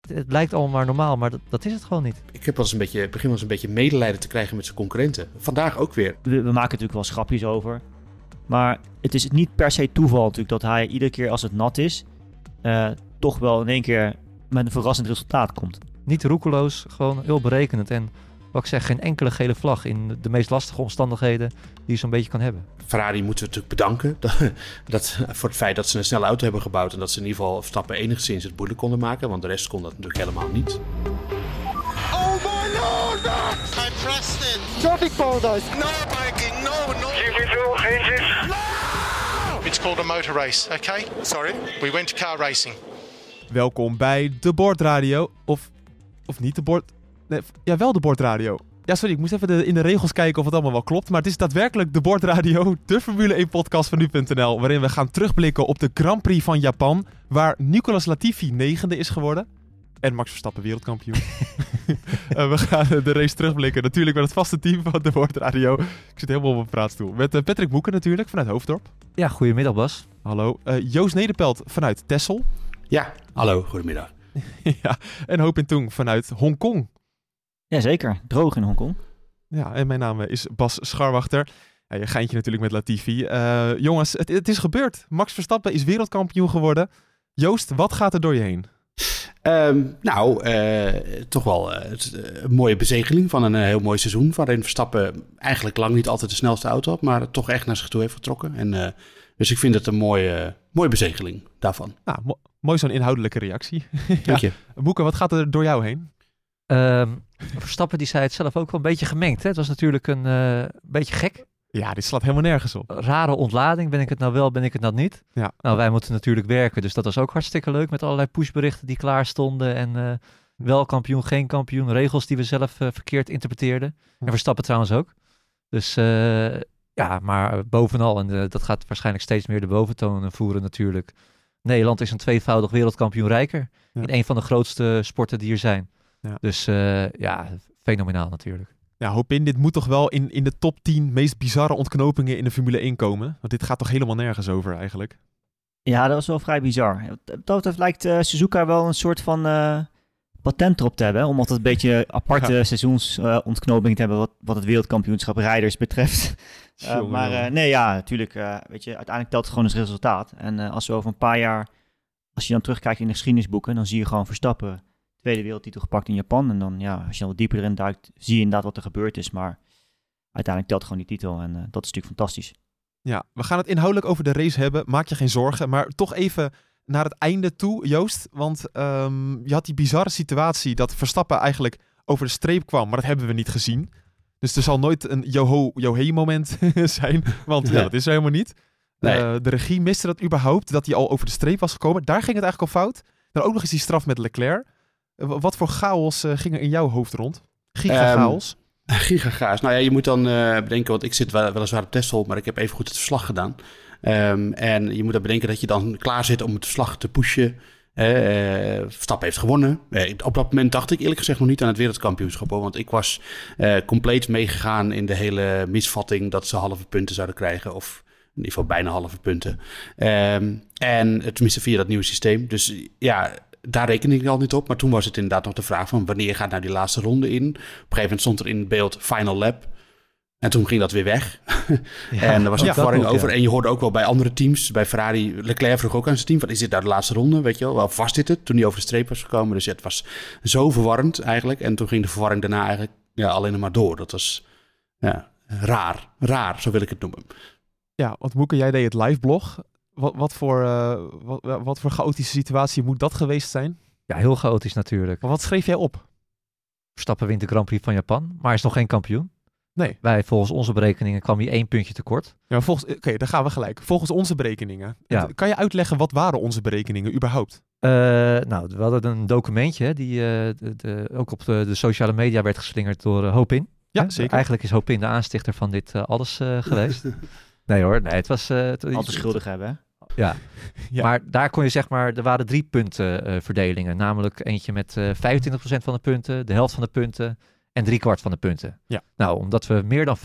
Het, lijkt allemaal maar normaal, maar dat, dat is het gewoon niet. Ik heb wel eens een beetje, begin wel eens een beetje medelijden te krijgen met zijn concurrenten. Vandaag ook weer. We, we maken natuurlijk wel schapjes over. Maar het is niet per se toeval natuurlijk dat hij iedere keer als het nat is, eh, toch wel in één keer met een verrassend resultaat komt. Niet roekeloos, gewoon heel berekenend. En wat ik zeg, geen enkele gele vlag in de meest lastige omstandigheden die je zo'n beetje kan hebben. Ferrari moeten we natuurlijk bedanken dat, dat, voor het feit dat ze een snelle auto hebben gebouwd. En dat ze in ieder geval Verstappen enigszins het moeilijk konden maken. Want de rest kon dat natuurlijk helemaal niet. Oh my lord! I pressed it. Traffic paradise. No biking, no, no. It's called a motor race, okay? Sorry? We went to car racing. Welkom bij de Bordradio. Of, of niet de Bord... Nee, ja, wel de Bordradio. Ja, sorry, ik moest even de, in de regels kijken of het allemaal wel klopt. Maar het is daadwerkelijk de Bordradio, de Formule 1-podcast van nu.nl. Waarin we gaan terugblikken op de Grand Prix van Japan. Waar Nicolas Latifi negende is geworden. En Max Verstappen wereldkampioen. Eh, we gaan de race terugblikken. Natuurlijk met het vaste team van de Bordradio. Ik zit helemaal op mijn praatstoel. Met eh, Patrick Boeken natuurlijk, vanuit Hoofddorp. Ja, goedemiddag Bas. Hallo. Eh, Joost Nederpelt vanuit Tessel. Ja, hallo, goedemiddag. ja, en Hoop in Tung vanuit Hongkong. Jazeker, droog in Hongkong. Ja, en mijn naam is Bas Scharwachter. Ja, je geintje natuurlijk met Latifi. Eh, jongens, het, het is gebeurd. Max Verstappen is wereldkampioen geworden. Joost, wat gaat er door je heen? Ehm, nou, eh, toch wel eh, eh, een mooie bezegeling van een eh, heel mooi seizoen. Waarin Verstappen eigenlijk lang niet altijd de snelste auto had, maar toch echt naar zich toe heeft getrokken. En, eh, dus ik vind het een mooie, mooie bezegeling daarvan. Nou, mo- mooi zo'n inhoudelijke reactie. Dank je. Boeken, wat gaat er door jou heen? Ehm, Verstappen die zei het zelf ook wel een beetje gemengd. Hè? Het was natuurlijk een eh, beetje gek. Ja, dit slaat helemaal nergens op. Rare ontlading. Ben ik het nou wel, ben ik het nou niet? Ja. Nou, wij moeten natuurlijk werken, dus dat was ook hartstikke leuk. Met allerlei pushberichten die klaar stonden. En eh, wel kampioen, geen kampioen. Regels die we zelf eh, verkeerd interpreteerden. En Verstappen trouwens ook. Dus ja, maar bovenal, en dat gaat waarschijnlijk steeds meer de boventoon voeren natuurlijk. Nederland is een tweevoudig wereldkampioen rijker. Ja. In een van de grootste sporten die er zijn. Ja. Dus eh, ja, fenomenaal natuurlijk. Ja, hoop in, dit moet toch wel in, in de top 10 meest bizarre ontknopingen in de Formule 1 komen? Want dit gaat toch helemaal nergens over eigenlijk? Ja, dat was wel vrij bizar. Dat betreft lijkt eh, Suzuka wel een soort van eh, patent erop te hebben. Om altijd een beetje aparte Ja. seizoensontknoping te hebben wat, wat het wereldkampioenschap rijders betreft. Jongen, maar eh, nee, ja, natuurlijk. eh, weet je, uiteindelijk telt het gewoon het resultaat. En eh, als we over een paar jaar, als je dan terugkijkt in de geschiedenisboeken, dan zie je gewoon Verstappen tweede wereldtitel gepakt in Japan. En dan, ja, als je dan wat dieper erin duikt, zie je inderdaad wat er gebeurd is. Maar uiteindelijk telt gewoon die titel. En eh, dat is natuurlijk fantastisch. Ja, we gaan het inhoudelijk over de race hebben. Maak je geen zorgen. Maar toch even naar het einde toe, Joost. Want ehm, je had die bizarre situatie dat Verstappen eigenlijk over de streep kwam. Maar dat hebben we niet gezien. Dus er zal nooit een joho, johe moment zijn. Want ja, Ja. dat is er helemaal niet. Nee. Eh, de regie miste dat überhaupt, dat hij al over de streep was gekomen. Daar ging het eigenlijk al fout. Dan ook nog eens die straf met Leclerc. Wat voor chaos eh, ging er in jouw hoofd rond? Giga chaos. Gigagaas. Nou ja, je moet dan eh, bedenken, want ik zit wel, weliswaar op Tesla, maar ik heb even goed het verslag gedaan. Ehm, en je moet dan bedenken dat je dan klaar zit om het verslag te pushen. Eh, Verstappen heeft gewonnen. Op dat moment dacht ik eerlijk gezegd nog niet aan het wereldkampioenschap. Hoor, want ik was compleet meegegaan in de hele misvatting dat ze halve punten zouden krijgen. Of in ieder geval bijna halve punten. Ehm, en tenminste via dat nieuwe systeem. Dus ja, daar rekende ik al niet op. Maar toen was het inderdaad nog de vraag van wanneer gaat nou die laatste ronde in. Op een gegeven moment stond er in beeld final lap. En toen ging dat weer weg. en er was een verwarring ja. over. En je hoorde ook wel bij andere teams. Bij Ferrari, Leclerc vroeg ook aan zijn team. Van, is dit nou de laatste ronde? Weet je wel, wel vast dit het? Toen hij over de streep was gekomen. Dus het was zo verwarrend eigenlijk. En toen ging de verwarring daarna eigenlijk ja, alleen maar door. Dat was ja, raar. Raar, zo wil ik het noemen. Ja, want Moeke, jij deed het live blog. Wat, wat, voor, eh, wat, wat voor chaotische situatie moet dat geweest zijn? Ja, heel chaotisch natuurlijk. Maar wat schreef jij op? Verstappen wint de Grand Prix van Japan, maar is nog geen kampioen. Nee. Wij, volgens onze berekeningen, kwam hij één puntje tekort. Ja, volgens, oké, daar gaan we gelijk. Volgens onze berekeningen. Ja. Kan je uitleggen wat waren onze berekeningen überhaupt? Eh, nou, we hadden een documentje hè, die eh, de, de- ook op de, de sociale media werd geslingerd door uh, Hopin. Ja, Hè? zeker. Eigenlijk is Hopin de aanstichter van dit alles eh, geweest. nee hoor, nee, het was... eh, Altijd schuldig hebben, hè? Ja. Ja. maar daar kon je zeg maar, er waren drie punten eh, verdelingen. Namelijk eentje met eh 25% van de punten, de helft van de punten en driekwart van de punten. Ja. Nou, omdat we meer dan 50%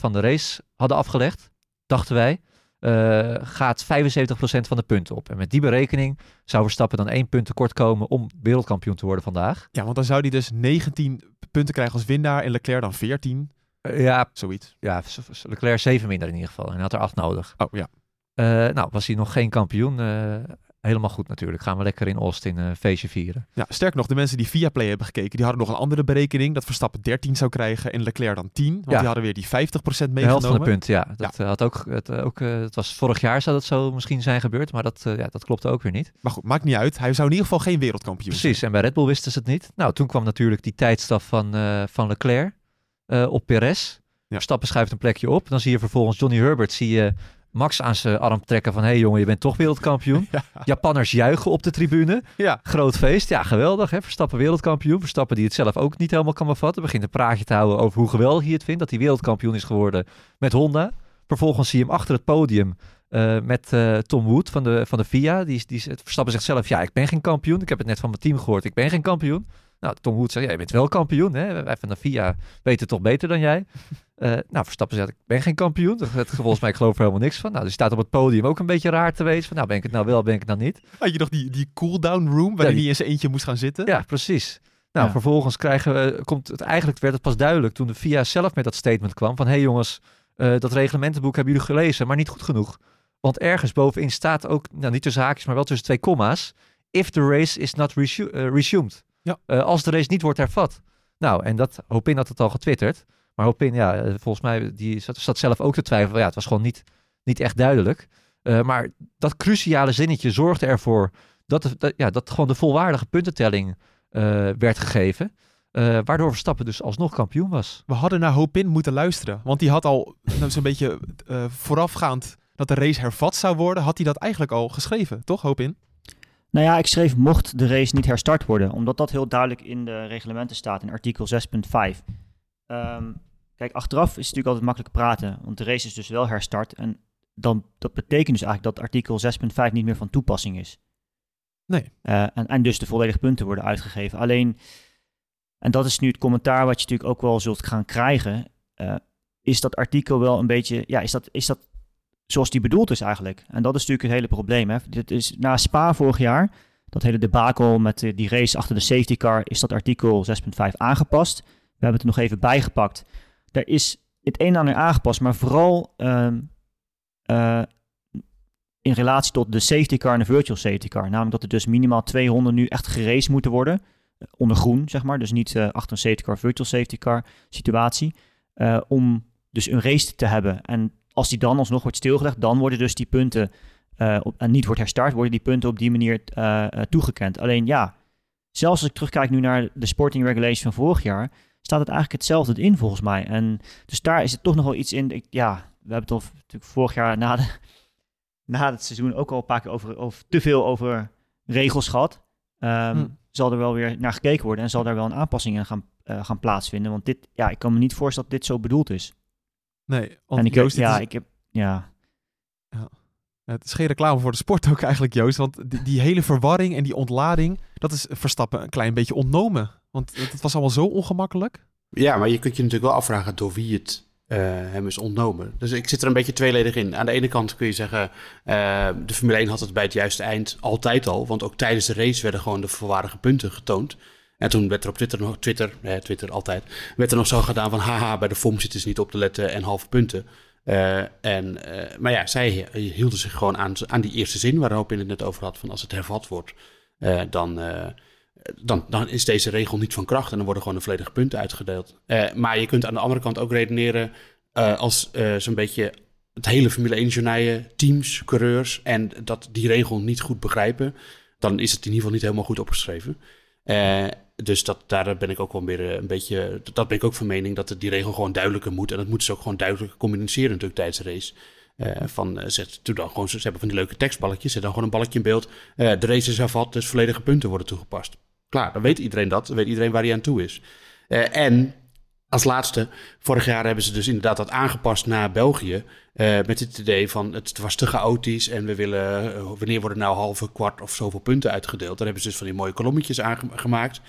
van de race hadden afgelegd, dachten wij, eh, gaat 75% van de punten op. En met die berekening zou Verstappen dan één punt tekort komen om wereldkampioen te worden vandaag. Ja, want dan zou hij dus 19 punten krijgen als winnaar en Leclerc dan 14. Eh, ja, Zoiets. ja, Leclerc 7 minder in ieder geval. En hij had er 8 nodig. Oh ja. Eh, nou, was hij nog geen kampioen. eh, helemaal goed natuurlijk. Gaan we lekker in Austin een feestje vieren. ja. Sterker nog, de mensen die via Play hebben gekeken, die hadden nog een andere berekening. Dat Verstappen 13 zou krijgen en Leclerc dan 10. Want Ja. die hadden weer die 50% De helft meegenomen. van de punten, ja. Dat, eh, had ook, het, eh, ook, eh, het was vorig jaar zou dat zo misschien zijn gebeurd. Maar dat, eh, ja, dat klopte ook weer niet. Maar goed, maakt niet uit. Hij zou in ieder geval geen wereldkampioen zijn. Precies, en bij Red Bull wisten ze het niet. Nou, toen kwam natuurlijk die tijdstaf van, eh, van Leclerc eh, op Perez. Ja. Verstappen schuift een plekje op. Dan zie je vervolgens Johnny Herbert, zie je Max aan zijn arm trekken van... hé hey jongen, je bent toch wereldkampioen. Ja. Japanners juichen op de tribune. Ja. Groot feest. Ja, geweldig. Hè? Verstappen wereldkampioen. Verstappen die het zelf ook niet helemaal kan bevatten. Begint een praatje te houden over hoe geweldig hij het vindt... dat hij wereldkampioen is geworden met Honda. Vervolgens zie je hem achter het podium... eh, met eh, Tom Wood van de, van de FIA. Die, die, Verstappen zegt zelf, ja, ik ben geen kampioen. Ik heb het net van mijn team gehoord, ik ben geen kampioen. Nou, Tom Wood zegt, ja, je bent wel kampioen. Hè? Wij van de FIA weten toch beter dan jij. Eh, nou, Verstappen zegt, ik ben geen kampioen. Dat volgens mij, ik geloof er helemaal niks van. Nou, dus hij staat op het podium ook een beetje raar te wezen. Van, nou, ben ik het nou wel, ben ik het nou niet? Had je nog die, die cool-down room waar Ja, die- niet in zijn eentje moest gaan zitten? Ja, precies. Nou, Ja. vervolgens krijgen we, komt het, eigenlijk werd het pas duidelijk toen de FIA zelf met dat statement kwam van, hé hey jongens, eh, dat reglementenboek hebben jullie gelezen, maar niet goed genoeg. Want ergens bovenin staat ook, nou niet tussen haakjes, maar wel tussen twee komma's, if the race is not resu- eh, resumed. Ja. Eh, als de race niet wordt hervat. Nou, en dat, Hopin had het al getwitterd. Maar Hopin, ja, eh, volgens mij, die zat, zat zelf ook te twijfelen. Ja, het was gewoon niet, niet echt duidelijk. Eh, maar dat cruciale zinnetje zorgde ervoor dat, de- dat, ja, dat gewoon de volwaardige puntentelling werd gegeven. eh, waardoor Verstappen dus alsnog kampioen was. We hadden naar Hopin moeten luisteren. Want die had al nou, zo'n beetje voorafgaand dat de race hervat zou worden, had hij dat eigenlijk al geschreven, toch Hopin? Nou ja, ik schreef mocht de race niet herstart worden, omdat dat heel duidelijk in de reglementen staat in artikel 6.5. Ehm, kijk, achteraf is het natuurlijk altijd makkelijk praten, want de race is dus wel herstart en dan, dat betekent dus eigenlijk dat artikel 6.5 niet meer van toepassing is. Nee. Eh, en, en dus de volledige punten worden uitgegeven. Alleen, en dat is nu het commentaar wat je natuurlijk ook wel zult gaan krijgen, eh, is dat artikel wel een beetje, ja, is dat, is dat zoals die bedoeld is eigenlijk? En dat is natuurlijk het hele probleem. Hè? Dit is na Spa vorig jaar, dat hele debakel met eh, die race achter de safety car, is dat artikel 6.5 aangepast. We hebben het er nog even bijgepakt. Er is het een en ander aangepast, maar vooral eh, in relatie tot de safety car en de virtual safety car. Namelijk dat er dus minimaal twee honden nu echt geraced moeten worden. eh, onder groen, zeg maar. Dus niet achter een safety car, virtual safety car situatie. om dus een race te hebben. En als die dan alsnog wordt stilgelegd, dan worden dus die punten eh, op, en niet wordt herstart, worden die punten op die manier eh, eh, toegekend. Alleen ja, zelfs als ik terugkijk nu naar de sporting regulation van vorig jaar, staat het eigenlijk hetzelfde in volgens mij. En dus daar is het toch nog wel iets in. Ik, ja, we hebben het al natuurlijk vorig jaar na, de, na het seizoen ook al een paar keer over, over te veel over regels gehad. Ehm, Hm. Zal er wel weer naar gekeken worden en zal daar wel een aanpassing in gaan, gaan plaatsvinden. Want dit, ja, ik kan me niet voorstellen dat dit zo bedoeld is. Nee, want en ik, Joost, ja, is- ik heb, ja, het is geen reclame voor de sport ook eigenlijk, Joost. Want die, die hele verwarring en die ontlading, dat is Verstappen een klein beetje ontnomen. Want het, het was allemaal zo ongemakkelijk. Ja, maar je kunt je natuurlijk wel afvragen door wie het eh, hem is ontnomen. Dus ik zit er een beetje tweeledig in. Aan de ene kant kun je zeggen, eh, de Formule 1 had het bij het juiste eind altijd al. Want ook tijdens de race werden gewoon de volwaardige punten getoond. En toen werd er op Twitter nog, Twitter, eh, Twitter altijd, werd er nog zo gedaan van haha, bij de FOM zitten ze niet op te letten en halve punten. Eh, en, eh, maar ja, zij hielden zich gewoon aan, aan die eerste zin waar Hoop in het net over had, van als het hervat wordt, dan, dan, dan is deze regel niet van kracht en dan worden gewoon de volledige punten uitgedeeld. Maar je kunt aan de andere kant ook redeneren als zo'n beetje het hele Formule 1 journaille, teams, coureurs en dat die regel niet goed begrijpen, dan is het in ieder geval niet helemaal goed opgeschreven. Eh, dus dat, daar ben ik ook wel weer eh, een beetje. Dat ben ik ook van mening dat het die regel gewoon duidelijker moet. En dat moeten ze ook gewoon duidelijker communiceren, natuurlijk tijdens de race. Eh, van, eh, zet, doe dan gewoon, ze hebben van die leuke tekstballetjes. Zet dan gewoon een balkje in beeld. De race is hervat, dus volledige punten worden toegepast. Klaar, dan weet iedereen dat. Dan weet iedereen waar hij aan toe is. En als laatste, vorig jaar hebben ze dus inderdaad dat aangepast naar België. eh, met het idee van het was te chaotisch en we willen, eh, wanneer worden nou halve, kwart of zoveel punten uitgedeeld? Daar hebben ze dus van die mooie kolommetjes aangemaakt.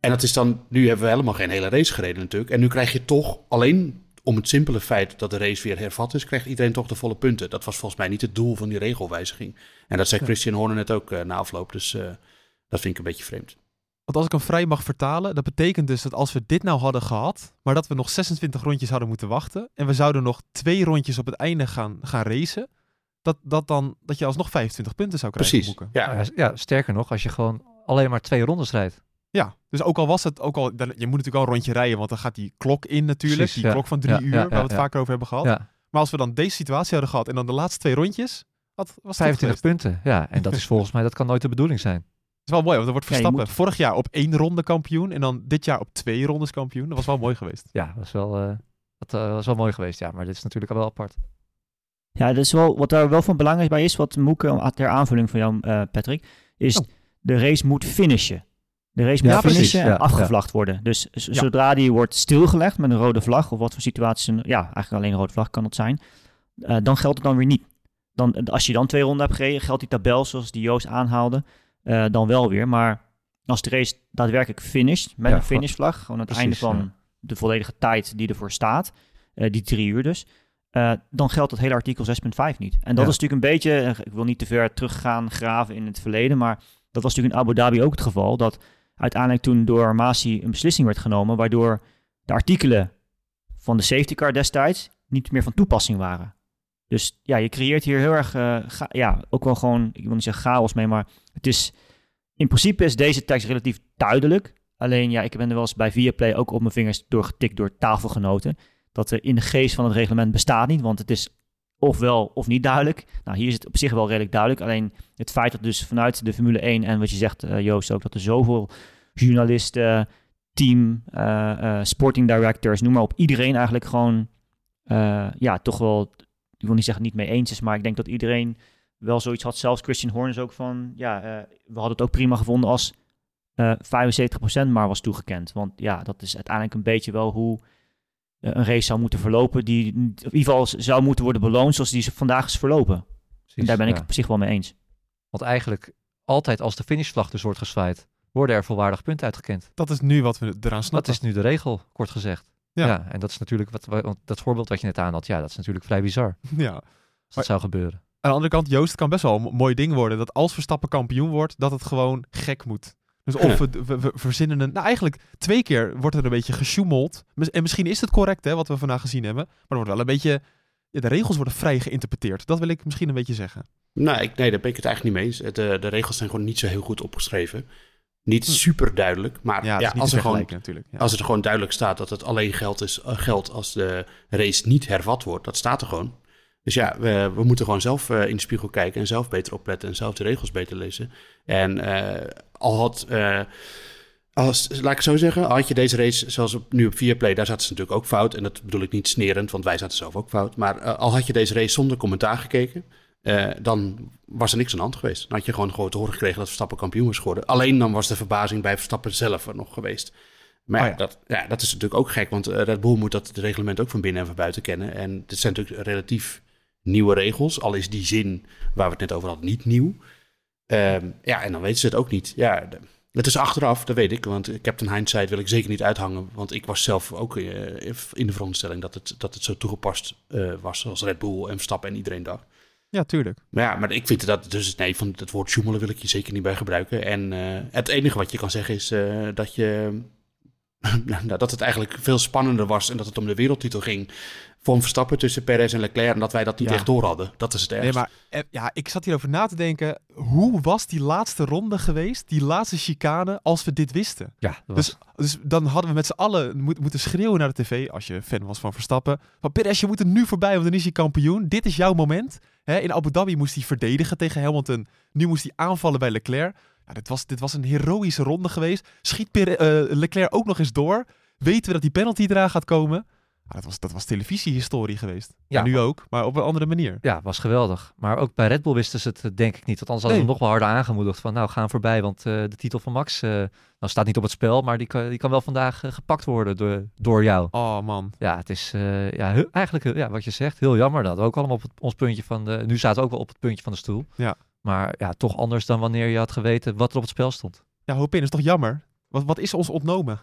En dat is dan, nu hebben we helemaal geen hele race gereden natuurlijk. En nu krijg je toch alleen om het simpele feit dat de race weer hervat is, krijgt iedereen toch de volle punten. Dat was volgens mij niet het doel van die regelwijziging. En dat zei Christian Horner net ook uh, na afloop, dus dat vind ik een beetje vreemd. Want als ik hem vrij mag vertalen, dat betekent dus dat als we dit nou hadden gehad, maar dat we nog 26 rondjes hadden moeten wachten en we zouden nog twee rondjes op het einde gaan, gaan racen, dat, dat, dan, dat je alsnog 25 punten zou krijgen. Precies, ja. ja. Ja, sterker nog, als je gewoon alleen maar twee rondes rijdt. Ja, dus ook al was het, ook al, dan, je moet natuurlijk al een rondje rijden, want dan gaat die klok in natuurlijk, Precies, die ja. klok van drie Ja, uur, ja, waar we het ja. vaker over hebben gehad. Ja, Maar als we dan deze situatie hadden gehad en dan de laatste twee rondjes, wat was het 25 geweest? punten. Ja, en dat is volgens mij, dat kan nooit de bedoeling zijn. Het is wel mooi, want er wordt Ja, Verstappen moet- vorig jaar op één ronde kampioen en dan dit jaar op twee rondes kampioen. Dat was wel mooi geweest. Ja, dat is wel, eh, dat, eh, was wel mooi geweest. Ja, maar dit is natuurlijk wel apart. Ja, dat is wel, wat daar wel van belang bij is, wat Moeke, ter aanvulling van jou, eh, Patrick, is Oh. de race moet finishen. De race moet Ja, precies, finishen en ja, afgevlacht worden. Dus zodra die wordt stilgelegd met een rode vlag, of wat voor situatie, een- ja, eigenlijk alleen een rode vlag kan het zijn, eh, dan geldt het dan weer niet. Dan, als je dan twee ronden hebt gereden, geldt die tabel zoals die Joost aanhaalde, eh, dan wel weer. Maar als de race daadwerkelijk finisht, met Ja, een finishvlag, gewoon aan het precies, einde van ja. de volledige tijd die ervoor staat, eh, die drie uur dus, eh, dan geldt het hele artikel 6.5 niet. En dat Ja. is natuurlijk een beetje, ik wil niet te ver teruggaan graven in het verleden, maar dat was natuurlijk in Abu Dhabi ook het geval, dat uiteindelijk toen door Masi een beslissing werd genomen, waardoor de artikelen van de safety car destijds niet meer van toepassing waren. Dus ja, je creëert hier heel erg, ja, ook wel gewoon, ik wil niet zeggen chaos mee, maar het is, in principe is deze tekst relatief duidelijk. Alleen ja, ik ben er wel eens bij Viaplay ook op mijn vingers doorgetikt door tafelgenoten. Dat er in de geest van het reglement bestaat niet, want het is ofwel of niet duidelijk. Nou, hier is het op zich wel redelijk duidelijk. Alleen het feit dat dus vanuit de Formule 1 en wat je zegt, eh, Joost, ook dat er zoveel journalisten, team, eh, eh, sporting directors, noem maar op, iedereen eigenlijk gewoon, ja, toch wel, ik wil niet zeggen niet mee eens is, maar ik denk dat iedereen wel zoiets had. Zelfs Christian Horner is ook van, ja, eh, we hadden het ook prima gevonden als eh 75% maar was toegekend. Want ja, dat is uiteindelijk een beetje wel hoe eh, een race zou moeten verlopen, die in ieder geval zou moeten worden beloond zoals die vandaag is verlopen. En daar ben ik ja. op zich wel mee eens. Want eigenlijk, altijd als de finishvlag dus wordt gezwaaid, worden er volwaardig punten uitgekend. Dat is nu wat we eraan snappen. Dat is nu de regel, kort gezegd. Ja. Ja, en dat is natuurlijk, wat, want dat voorbeeld wat je net aan had, ja, dat is natuurlijk vrij bizar Ja. als dat Maar- zou gebeuren. Aan de andere kant, Joost, het kan best wel een mooi ding worden dat als Verstappen kampioen wordt, dat het gewoon gek moet. Dus of we, we, we verzinnen een... Nou, eigenlijk twee keer wordt er een beetje gesjoemeld. En misschien is het correct, hè, wat we vandaag gezien hebben. Maar er wordt wel een beetje... ja, de regels worden vrij geïnterpreteerd. Dat wil ik misschien een beetje zeggen. Nou, ik, nee, daar ben ik het eigenlijk niet mee eens. Het, eh, de regels zijn gewoon niet zo heel goed opgeschreven. Niet Hm. super duidelijk, maar Ja, als, er gewoon, vergelijken natuurlijk. Ja. als er gewoon duidelijk staat dat het alleen geldt, is, eh, geldt als de race niet hervat wordt, dat staat er gewoon. Dus ja, we, we moeten gewoon zelf eh, in de spiegel kijken en zelf beter opletten en zelf de regels beter lezen. En eh, al had, eh, als, laat ik het zo zeggen, had je deze race zoals op, nu op Viaplay, daar zaten ze natuurlijk ook fout. En dat bedoel ik niet snerend, want wij zaten zelf ook fout. Maar al had je deze race zonder commentaar gekeken, dan was er niks aan de hand geweest. Dan had je gewoon, gewoon te horen gekregen dat Verstappen kampioen was geworden. Alleen dan was de verbazing bij Verstappen zelf er nog geweest. Maar Oh ja, ja. Dat, ja, dat is natuurlijk ook gek, want Red Bull moet dat het reglement ook van binnen en van buiten kennen. En dit zijn natuurlijk relatief nieuwe regels, al is die zin waar we het net over hadden niet nieuw. Ehm, ja, en dan weten ze het ook niet. Ja, de- het is achteraf, dat weet ik, want Captain Hindsight wil ik zeker niet uithangen, want ik was zelf ook eh, in de veronderstelling dat het, dat het zo toegepast eh, was, zoals Red Bull en Verstappen en iedereen dacht. Ja, tuurlijk. Maar ja, maar ik vind dat dus nee, van het woord joemelen wil ik je zeker niet bij gebruiken. En eh, het enige wat je kan zeggen is dat je nou, dat het eigenlijk veel spannender was en dat het om de wereldtitel ging voor Verstappen tussen Perez en Leclerc en dat wij dat niet Ja. echt door hadden. Dat is het Nee, ergste. maar eh, ja, ik zat hierover na te denken. Hoe was die laatste ronde geweest, die laatste chicane, als we dit wisten? Ja, was, Dus, dus dan hadden we met z'n allen moet- moeten schreeuwen naar de tv, als je fan was van Verstappen. Van Perez, je moet er nu voorbij, want dan is hij kampioen. Dit is jouw moment. In Abu Dhabi moest hij verdedigen tegen Hamilton. Nu moest hij aanvallen bij Leclerc. Nou, dit, was, dit was een heroïsche ronde geweest. Schiet Pere- eh, Leclerc ook nog eens door. Weten we dat die penalty eraan gaat komen? Ah, dat, was, dat was televisiehistorie geweest. Ja. Nu ook, maar op een andere manier. ja, was geweldig. Maar ook bij Red Bull wisten ze het eh, denk ik niet. Want anders hadden ze Nee. nog wel harder aangemoedigd van nou, gaan voorbij. Want eh, de titel van Max eh, nou, staat niet op het spel, maar die kan, die kan wel vandaag gepakt worden door, door jou. Oh man. Ja, het is eh, ja, heel- eigenlijk ja, wat je zegt, heel jammer dat. Ook allemaal op het, ons puntje van de. Nu zaten we ook wel op het puntje van de stoel. Ja. Maar ja, toch anders dan wanneer je had geweten wat er op het spel stond. Ja, Hopin, is toch jammer? Wat, wat is ons ontnomen?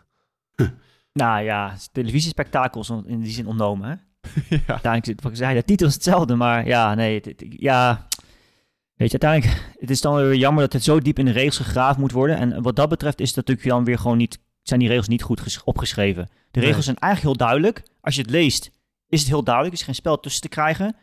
Nou ja, televisiespektakels in die zin ontnomen, hè? ja. Uiteindelijk, wat ik zei, de titel is hetzelfde, maar ja, nee, het- het- ja... Weet je, uiteindelijk, het is dan weer jammer dat het zo diep in de regels gegraven moet worden. En wat dat betreft is dat natuurlijk dan weer gewoon niet, zijn die regels niet goed ges- opgeschreven. De regels Nee. zijn eigenlijk heel duidelijk. Als je het leest, is het heel duidelijk. Er is geen spel tussen te krijgen.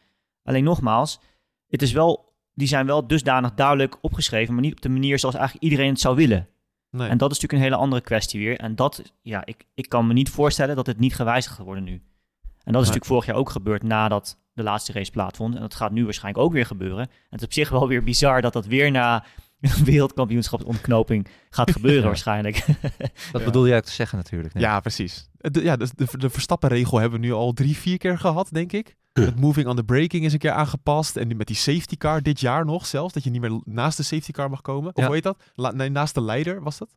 Alleen nogmaals, het is wel, die zijn wel dusdanig duidelijk opgeschreven, maar niet op de manier zoals eigenlijk iedereen het zou willen. Nee. En dat is natuurlijk een hele andere kwestie weer. En dat, ja, ik, ik kan me niet voorstellen dat het niet gewijzigd gaat worden nu. En dat is natuurlijk vorig jaar ook gebeurd nadat de laatste race plaatsvond. En dat gaat nu waarschijnlijk ook weer gebeuren. En het is op zich wel weer bizar dat dat weer na een wereldkampioenschapsontknoping gaat gebeuren Ja. waarschijnlijk. Dat Ja. bedoel jij ook te zeggen natuurlijk. nee. Ja, precies. De, ja, de, de, de Verstappen-regel hebben we nu al drie, vier keer gehad, denk ik. Het moving on the braking is een keer aangepast. En nu met die safety car dit jaar nog zelfs. Dat je niet meer naast de safety car mag komen. Of Ja. hoe heet dat? La- nee, naast de leider was dat.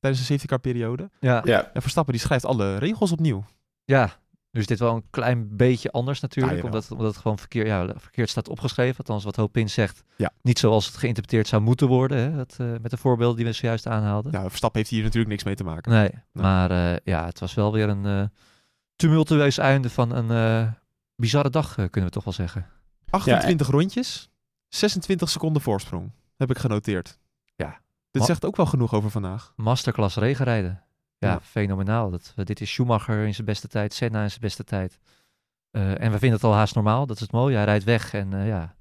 Tijdens de safety car periode. Ja, Ja, En Verstappen die schrijft alle regels opnieuw. ja, nu is dit wel een klein beetje anders natuurlijk. Ja, omdat, omdat het gewoon verkeer, ja, verkeerd staat opgeschreven. Althans, wat Hopin zegt. Ja. Niet zoals het geïnterpreteerd zou moeten worden. Hè, het, eh, met de voorbeelden die we zojuist aanhaalden. Nou, Verstappen heeft hier natuurlijk niks mee te maken. Nee, maar eh, ja, het was wel weer een eh, tumultueus einde van een eh, bizarre dag, eh, kunnen we toch wel zeggen. 28 rondjes, 26 seconden voorsprong. Heb ik genoteerd. Ja. Dit Ma- zegt ook wel genoeg over vandaag. Masterclass regenrijden. Ja, Ja. fenomenaal. Dat, eh, dit is Schumacher in zijn beste tijd, Senna in zijn beste tijd. Eh, en we vinden het al haast normaal. Dat is het mooie. Hij rijdt weg en ja,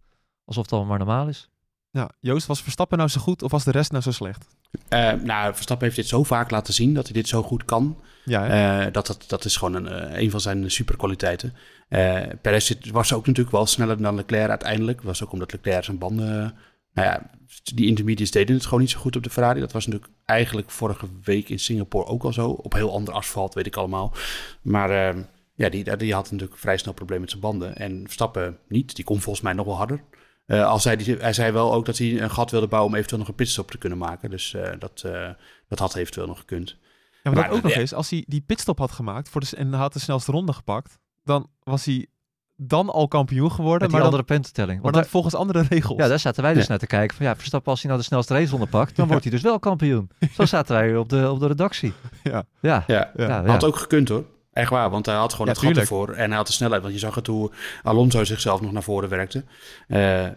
alsof het allemaal maar normaal is. Ja, Joost, was Verstappen nou zo goed of was de rest nou zo slecht? Eh, nou, Verstappen heeft dit zo vaak laten zien dat hij dit zo goed kan. Ja? Eh, dat, dat, dat is gewoon een, eh, een van zijn superkwaliteiten. Eh Perez was ook natuurlijk wel sneller dan Leclerc uiteindelijk. Dat was ook omdat Leclerc zijn banden... nou ja, die intermediates deden het gewoon niet zo goed op de Ferrari. Dat was natuurlijk eigenlijk vorige week in Singapore ook al zo. Op heel ander asfalt, weet ik allemaal. Maar ja, die, die had natuurlijk vrij snel problemen met zijn banden. En Verstappen niet. Die kon volgens mij nog wel harder. Eh al zei hij, hij zei wel ook dat hij een gat wilde bouwen om eventueel nog een pitstop te kunnen maken. Dus eh, dat, eh, dat had eventueel nog gekund. Ja, maar, Maar dat ook nog eens, als hij die pitstop had gemaakt voor de, en had de snelste ronde gepakt, dan was hij dan al kampioen geworden, Met die maar dan, andere puntentelling. maar dan daar- volgens andere regels. ja, daar zaten wij dus Ja. naar te kijken. Van ja, Verstappen als hij nou de snelste raceronde pakt, dan wordt hij dus wel kampioen. Zo zaten wij op de, op de redactie. Ja. Ja, Ja, Ja. ja, had ook gekund hoor. Echt waar, want hij had gewoon Ja, het gat ervoor. En hij had de snelheid, want je zag het hoe Alonso zichzelf nog naar voren werkte. Eh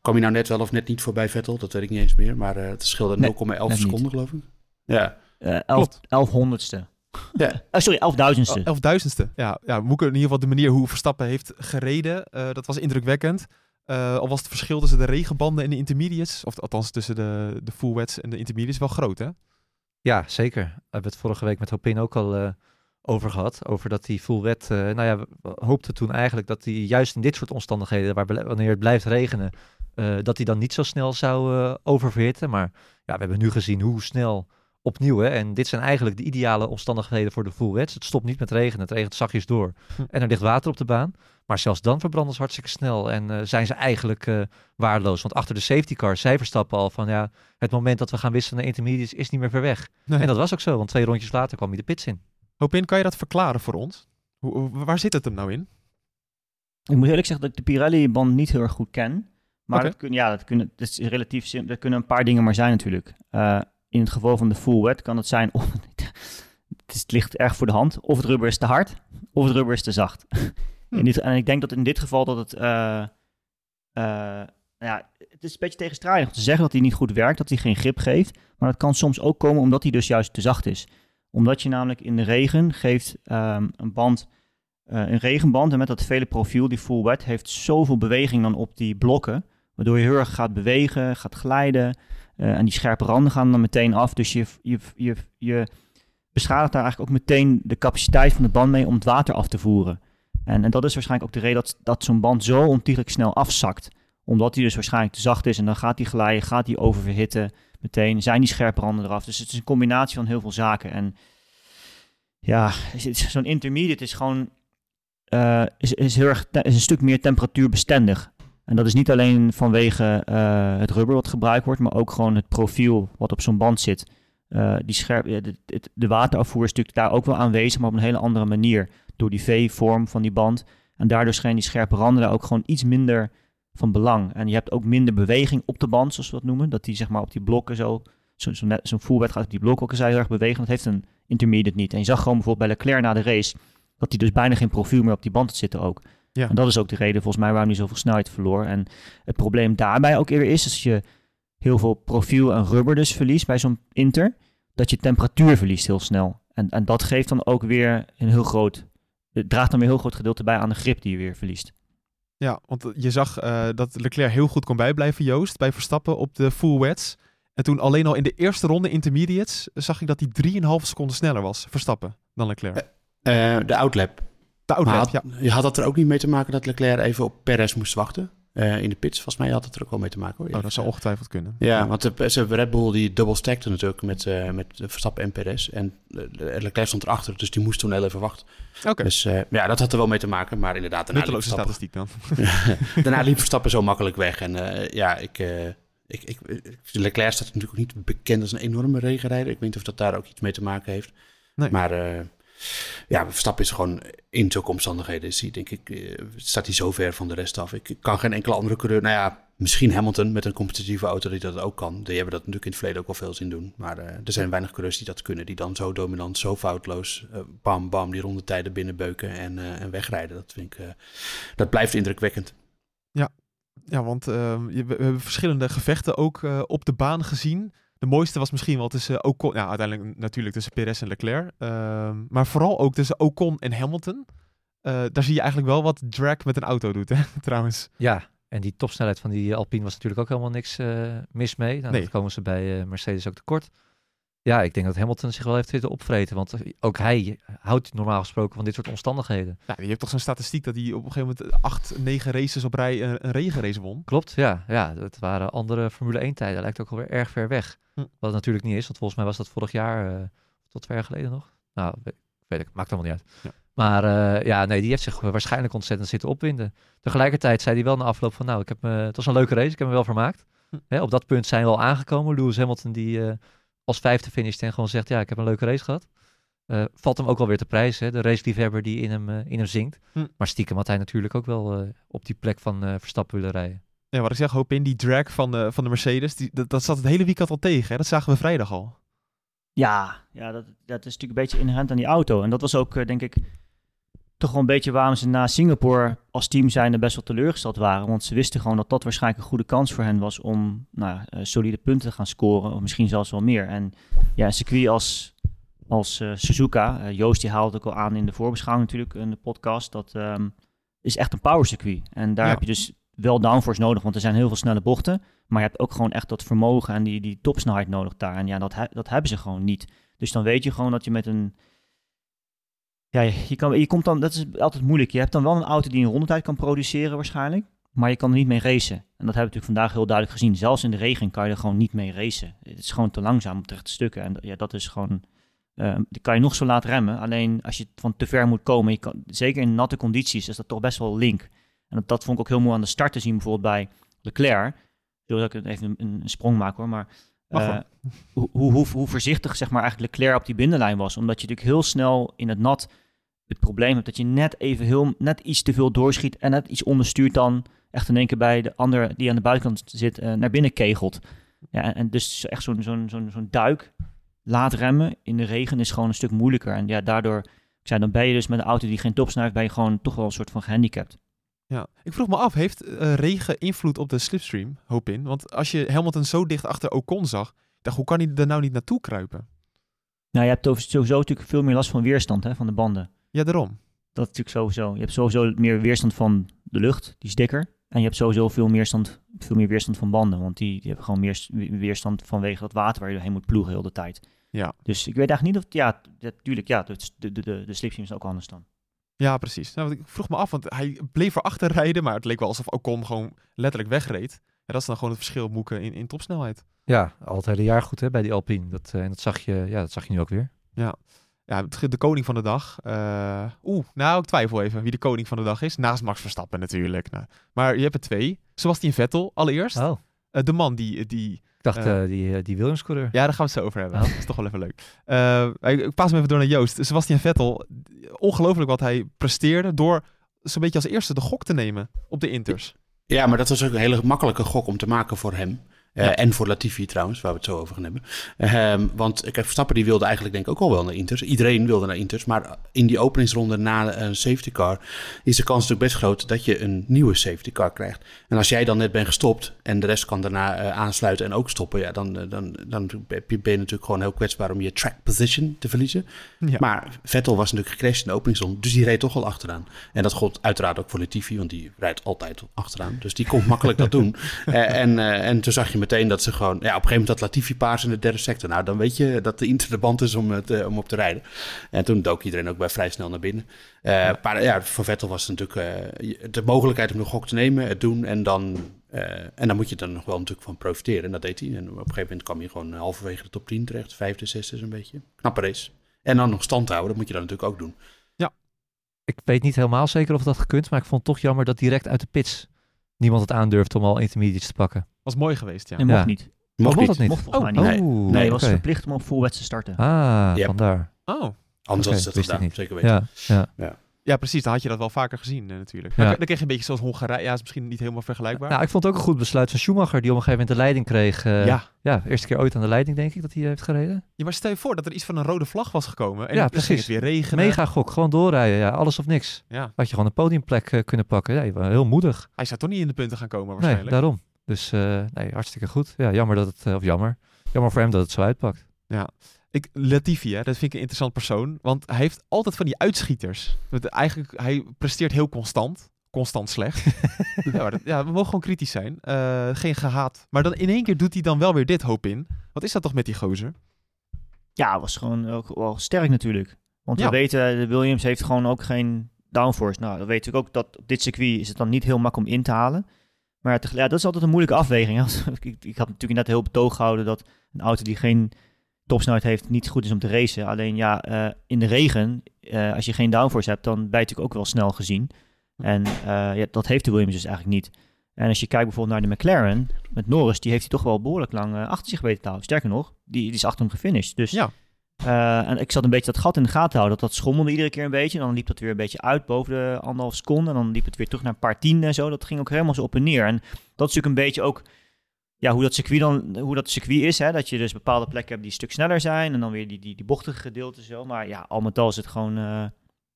kwam hij nou net wel of net niet voorbij Vettel? Dat weet ik niet eens meer. Maar eh, het scheelde Nee, 0,11 net niet. seconden geloof ik. Ja, Eh elf, Klopt. elf honderdste. Ja. Eh, sorry, elfduizendste. Oh, Elfduizendste. Ja, ja, moet ik in ieder geval de manier hoe Verstappen heeft gereden, eh, dat was indrukwekkend. Eh, al was het verschil tussen de regenbanden en de intermediates, of althans tussen de, de full wets en de intermediates, wel groot hè? Ja, zeker. We hebben het vorige week met Hopin ook al eh, over gehad. Over dat die full wet. eh, nou ja, hoopten toen eigenlijk dat hij juist in dit soort omstandigheden, waar wanneer het blijft regenen, eh, dat hij dan niet zo snel zou eh, oververhitten. Maar ja, we hebben nu gezien hoe snel opnieuw. Hè, en dit zijn eigenlijk de ideale omstandigheden voor de full wets. Het stopt niet met regenen, het regent zachtjes door. Hm. En er ligt water op de baan. Maar zelfs dan verbranden ze hartstikke snel en zijn ze eigenlijk waardeloos. Want achter de safety car, zij verstappen al van ja, het moment dat we gaan wisselen naar intermediates is niet meer ver weg. Nee. En dat was ook zo, want twee rondjes later kwam hij de pits in. Hopin, kan je dat verklaren voor ons? Hoe, waar zit het hem nou in? Ik moet eerlijk zeggen dat ik de Pirelli-band niet heel erg goed ken. Maar dat, kun, ja, dat, kunnen, dat is relatief simpel. Dat kunnen een paar dingen maar zijn natuurlijk. Eh, in het geval van de full wet kan het zijn... Of, het, is, het ligt erg voor de hand. Of het rubber is te hard, of het rubber is te zacht. Hm. In dit, en ik denk dat in dit geval dat het... eh, eh, ja, het is een beetje tegenstrijdig om te zeggen dat hij niet goed werkt, dat hij geen grip geeft. Maar dat kan soms ook komen omdat hij dus juist te zacht is. Omdat je namelijk in de regen geeft ehm, een band... eh, een regenband en met dat vele profiel, die full wet, heeft zoveel beweging dan op die blokken. Waardoor je heel erg gaat bewegen, gaat glijden. eh, en die scherpe randen gaan dan meteen af. Dus je, je, je, je beschadigt daar eigenlijk ook meteen de capaciteit van de band mee om het water af te voeren. En, en dat is waarschijnlijk ook de reden dat, dat zo'n band zo ontiegelijk snel afzakt. Omdat hij dus waarschijnlijk te zacht is en dan gaat hij glijden, gaat hij oververhitten meteen. Zijn die scherpe randen eraf. Dus het is een combinatie van heel veel zaken. En ja, zo'n intermediate is gewoon eh, is, heel erg, is een stuk meer temperatuurbestendig. En dat is niet alleen vanwege eh, het rubber wat gebruikt wordt, maar ook gewoon het profiel wat op zo'n band zit. Eh, die scherp, de, de waterafvoer is natuurlijk daar ook wel aanwezig, maar op een hele andere manier. Door die V-vorm van die band. En daardoor schijnen die scherpe randen daar ook gewoon iets minder van belang. En je hebt ook minder beweging op de band, zoals we dat noemen. Dat die zeg maar op die blokken zo, zo, zo zo'n voerwet gaat op die blokken ook heel erg bewegen. Dat heeft een intermediate niet. En je zag gewoon bijvoorbeeld bij Leclerc na de race dat hij dus bijna geen profiel meer op die band had zitten ook. Ja. En dat is ook de reden volgens mij waarom hij zoveel snelheid verloor. En het probleem daarbij ook eerder is, als je heel veel profiel en rubber dus verliest bij zo'n Inter, dat je temperatuur verliest heel snel. En, en dat geeft dan ook weer een heel groot, het draagt dan weer een heel groot gedeelte bij aan de grip die je weer verliest. Ja, want je zag eh, dat Leclerc heel goed kon bijblijven, Joost, bij Verstappen op de full wets. En toen alleen al in de eerste ronde intermediates zag ik dat hij 3,5 seconden sneller was, Verstappen, dan Leclerc. Eh, de outlap. De outlap, had, ja. Je had dat er ook niet mee te maken dat Leclerc even op Perez moest wachten eh, in de pits. Volgens mij had het er ook wel mee te maken. Hoor. Oh, dat zou ongetwijfeld kunnen. Ja, want de, ze Red Bull die double stackte natuurlijk met, eh, met Verstappen en Perez. En uh, Leclerc stond erachter, dus die moest toen heel even wachten. Oké. Dus ja, dat had er wel mee te maken. Maar inderdaad, daarna liep Nutteloze Verstappen, statistiek dan. daarna liep Verstappen zo makkelijk weg. En ja, ik, ik, ik, Leclerc staat natuurlijk ook niet bekend als een enorme regenrijder. Ik weet niet of dat daar ook iets mee te maken heeft. Nee. Maar ja, Verstappen is gewoon in zulke omstandigheden. Is hij, denk ik, uh, staat hij zo ver van de rest af. Ik kan geen enkele andere coureur. Nou ja, misschien Hamilton met een competitieve auto die dat ook kan. Die hebben dat natuurlijk in het verleden ook wel veel zien doen. Maar uh, er zijn weinig coureurs die dat kunnen. Die dan zo dominant, zo foutloos, uh, bam, bam, die rondetijden binnenbeuken en, uh, en wegrijden. Dat vind ik, dat blijft indrukwekkend. Ja, ja want ehm, we, hebben verschillende gevechten ook op de baan gezien. De mooiste was misschien wel tussen Ocon, ja, uiteindelijk natuurlijk tussen Perez en Leclerc. Uh, maar vooral ook tussen Ocon en Hamilton. Uh, daar zie je eigenlijk wel wat drag met een auto doet, hè, trouwens. Ja, en die topsnelheid van die Alpine was natuurlijk ook helemaal niks uh, mis mee. Nou, Nee. Dat komen ze bij uh, Mercedes ook tekort. Ja, ik denk dat Hamilton zich wel heeft zitten opvreten. Want ook hij houdt normaal gesproken van dit soort omstandigheden. Ja, je hebt toch zo'n statistiek dat hij op een gegeven moment acht, negen races op rij een, een regenrace won. Klopt, ja. ja. Dat waren andere Formule 1 tijden. Dat lijkt ook alweer erg ver weg. Hm. Wat het natuurlijk niet is, want volgens mij was dat vorig jaar, uh, tot twee jaar geleden nog. Nou, weet, weet ik, maakt allemaal niet uit. Ja. Maar uh, ja, nee, die heeft zich waarschijnlijk ontzettend zitten opwinden. Tegelijkertijd zei hij wel na afloop van, nou, ik heb me, het was een leuke race, ik heb me wel vermaakt. Hm. Hè, op dat punt zijn we al aangekomen. Lewis Hamilton die uh, als vijfde finisht en gewoon zegt, ja, ik heb een leuke race gehad. Uh, valt hem ook wel weer te prijzen, hè? de raceliefhebber die in hem, uh, in hem zingt. Hm. Maar stiekem had hij natuurlijk ook wel uh, op die plek van Verstappen willen rijden. Ja, wat ik zeg, hoop in die drag van de, van de Mercedes, die, dat, dat zat het hele weekend al tegen. Hè? Dat zagen we vrijdag al. Ja, ja dat, dat is natuurlijk een beetje inherent aan die auto. En dat was ook, denk ik, toch wel een beetje waarom ze na Singapore als team zijnde best wel teleurgesteld waren. Want ze wisten gewoon dat dat waarschijnlijk een goede kans voor hen was om nou, uh, solide punten te gaan scoren. Of misschien zelfs wel meer. En ja, een circuit als, als uh, Suzuka, uh, Joost die haalde ook al aan in de voorbeschouwing natuurlijk, in de podcast, dat um, is echt een power circuit. En daar Ja. heb je dus wel downforce nodig, want er zijn heel veel snelle bochten. Maar je hebt ook gewoon echt dat vermogen en die, die topsnelheid nodig daar. En ja, dat, dat hebben ze gewoon niet. Dus dan weet je gewoon dat je met een... Ja, je, kan, je komt dan... Dat is altijd moeilijk. Je hebt dan wel een auto die een rondetijd kan produceren waarschijnlijk. Maar je kan er niet mee racen. En dat hebben we natuurlijk vandaag heel duidelijk gezien. Zelfs in de regen kan je er gewoon niet mee racen. Het is gewoon te langzaam op de rechte stukken. En ja, dat is gewoon... Uh, die kan je nog zo laat remmen. Alleen als je van te ver moet komen... Je kan, zeker in natte condities is dat toch best wel link. En dat, dat vond ik ook heel mooi aan de start te zien. Bijvoorbeeld bij Leclerc. Zodat ik even een, een sprong maak hoor. Maar uh, hoe, hoe, hoe, hoe, voorzichtig zeg maar, eigenlijk Leclerc op die binnenlijn was. Omdat je natuurlijk heel snel in het nat het probleem hebt dat je net even heel, net iets te veel doorschiet en net iets onderstuurt dan echt in één keer bij de ander die aan de buitenkant zit uh, naar binnen kegelt. Ja, en, dus echt zo'n zo'n zo'n zo'n duik laat remmen in de regen is gewoon een stuk moeilijker. En ja, daardoor, ik zei, dan ben je dus met een auto die geen topsnelheid, ben je gewoon toch wel een soort van gehandicapt. Ja, ik vroeg me af, heeft uh, regen invloed op de slipstream? Hoop in. Want als je Hamilton zo dicht achter Ocon zag, dacht hoe kan hij er nou niet naartoe kruipen? Nou, je hebt sowieso natuurlijk veel meer last van weerstand hè, van de banden. Ja, daarom. Dat is natuurlijk sowieso. Je hebt sowieso meer weerstand van de lucht, die is dikker. En je hebt sowieso veel, meerstand, veel meer weerstand van banden. Want die, die hebben gewoon meer weerstand vanwege dat water waar je doorheen moet ploegen heel de tijd. Ja. Dus ik weet eigenlijk niet of... Ja, natuurlijk, ja, de, de, de, de slipstream is ook anders dan. Ja, precies. Nou, ik vroeg me af, want hij bleef erachter rijden, maar het leek wel alsof Ocon gewoon letterlijk wegreed. En dat is dan gewoon het verschil moeken in, in topsnelheid. Ja, altijd een jaar goed hè, bij die Alpine. Dat, uh, en dat zag, je, ja, dat zag je nu ook weer. Ja, ja de koning van de dag. Uh, Oeh, nou, ik twijfel even wie de koning van de dag is. Naast Max Verstappen natuurlijk. Nou, maar je hebt er twee. Sebastian Vettel allereerst. Oh. Uh, de man die... die ik dacht uh, die, die Williams-coureur. Ja, daar gaan we het zo over hebben. Oh. Dat is toch wel even leuk. ik, ik pas hem even door naar Joost. Sebastian Vettel, ongelooflijk wat hij presteerde door zo'n beetje als eerste de gok te nemen op de Inters. Ja, maar dat was ook een hele makkelijke gok om te maken voor hem. Eh, Ja. En voor Latifi trouwens, waar we het zo over gaan hebben. Ehm, want kijk, Verstappen die wilde eigenlijk denk ik ook al wel naar Inters. Iedereen wilde naar Inters. Maar in die openingsronde na een safety car is de kans natuurlijk best groot dat je een nieuwe safety car krijgt. En als jij dan net bent gestopt en de rest kan daarna eh, aansluiten en ook stoppen, ja, dan, eh, dan, dan ben je natuurlijk gewoon heel kwetsbaar om je track position te verliezen. Ja. Maar Vettel was natuurlijk gecrashed in de openingsronde, dus die reed toch al achteraan. En dat gold uiteraard ook voor Latifi, want die rijdt altijd achteraan. Dus die kon makkelijk dat doen. En, en toen zag je meteen dat ze gewoon... Ja, op een gegeven moment dat Latifi paars in de derde sector. Nou, dan weet je dat de Inter de band is om, het, eh, om op te rijden. En toen dook iedereen ook bij vrij snel naar binnen. Eh, Maar ja, voor Vettel was het natuurlijk eh, de mogelijkheid om nog gok te nemen, het doen. En dan, en dan moet je er nog wel natuurlijk van profiteren. En dat deed hij. En op een gegeven moment kwam hij gewoon halverwege de top 10 terecht. Vijfde, zesde zo'n beetje. Knappe race. En dan nog stand houden, dat moet je dan natuurlijk ook doen. Ik weet niet helemaal zeker of dat gekund, maar ik vond het toch jammer dat direct uit de pits niemand het aandurfde om al intermediates te pakken. Was mooi geweest, ja. En mocht Ja. niet. Mocht niet. dat niet? Mocht volgens Oh, mij niet. nee. Nee, was verplicht om op full te starten. Ah, Yep. vandaar. Oh, Anders Oké, had ze dat wist ik gedaan, niet. zeker weten. Ja, ja. ja precies. Dan had je dat wel vaker gezien eh, natuurlijk. Ja. Dan kreeg je een beetje zoals Hongarije. Ja, is misschien niet helemaal vergelijkbaar. Nou, ik vond het ook een goed besluit van Schumacher, die op een gegeven moment de leiding kreeg. eh, ja. ja, eerste keer ooit aan de leiding, denk ik, dat hij heeft gereden. ja, maar stel je voor dat er iets van een rode vlag was gekomen. En Ja, precies. het weer regenen. Mega gok, gewoon doorrijden. Ja, alles of niks. Ja, Had je gewoon een podiumplek eh, kunnen pakken. Ja, je was heel moedig. hij zou toch niet in de punten gaan komen Nee, waarschijnlijk. daarom. Dus eh, nee, hartstikke goed. Ja, jammer dat het, eh, of jammer. Jammer voor hem dat het zo uitpakt. Ik, Latifi, hè, dat vind ik een interessant persoon. Want hij heeft altijd van die uitschieters. Eigenlijk, hij presteert heel constant. Constant slecht. ja, dat- ja, we mogen gewoon kritisch zijn. Eh, geen gehaat. Maar dan in één keer doet hij dan wel weer dit hoop in. Wat is dat toch met die gozer? Ja, was gewoon ook wel sterk natuurlijk. Want Ja. we weten, de Williams heeft gewoon ook geen downforce. Nou, dat weet ik ook dat op dit circuit is het dan niet heel makkelijk om in te halen. Maar ja, dat is altijd een moeilijke afweging. ik, ik had natuurlijk net heel betoog gehouden dat een auto die geen topsnelheid heeft niet goed is om te racen. Alleen ja, eh, in de regen, eh, als je geen downforce hebt, dan ben je ook wel snel gezien. En eh, ja, dat heeft de Williams dus eigenlijk niet. En als je kijkt bijvoorbeeld naar de McLaren met Norris, die heeft hij toch wel behoorlijk lang achter zich weten te houden. Sterker nog, die, die is achter hem gefinished. Dus Ja. Eh, en ik zat een beetje dat gat in de gaten te houden. Dat dat schommelde iedere keer een beetje. Dan liep dat weer een beetje uit boven de anderhalf seconde. En dan liep het weer terug naar een paar tienden en zo. Dat ging ook helemaal zo op en neer. En dat is natuurlijk een beetje ook ja, hoe dat circuit dan hoe dat circuit is. Hè? Dat je dus bepaalde plekken hebt die een stuk sneller zijn. En dan weer die, die, die bochtige gedeelten zo. Maar ja, al met al is het gewoon... eh,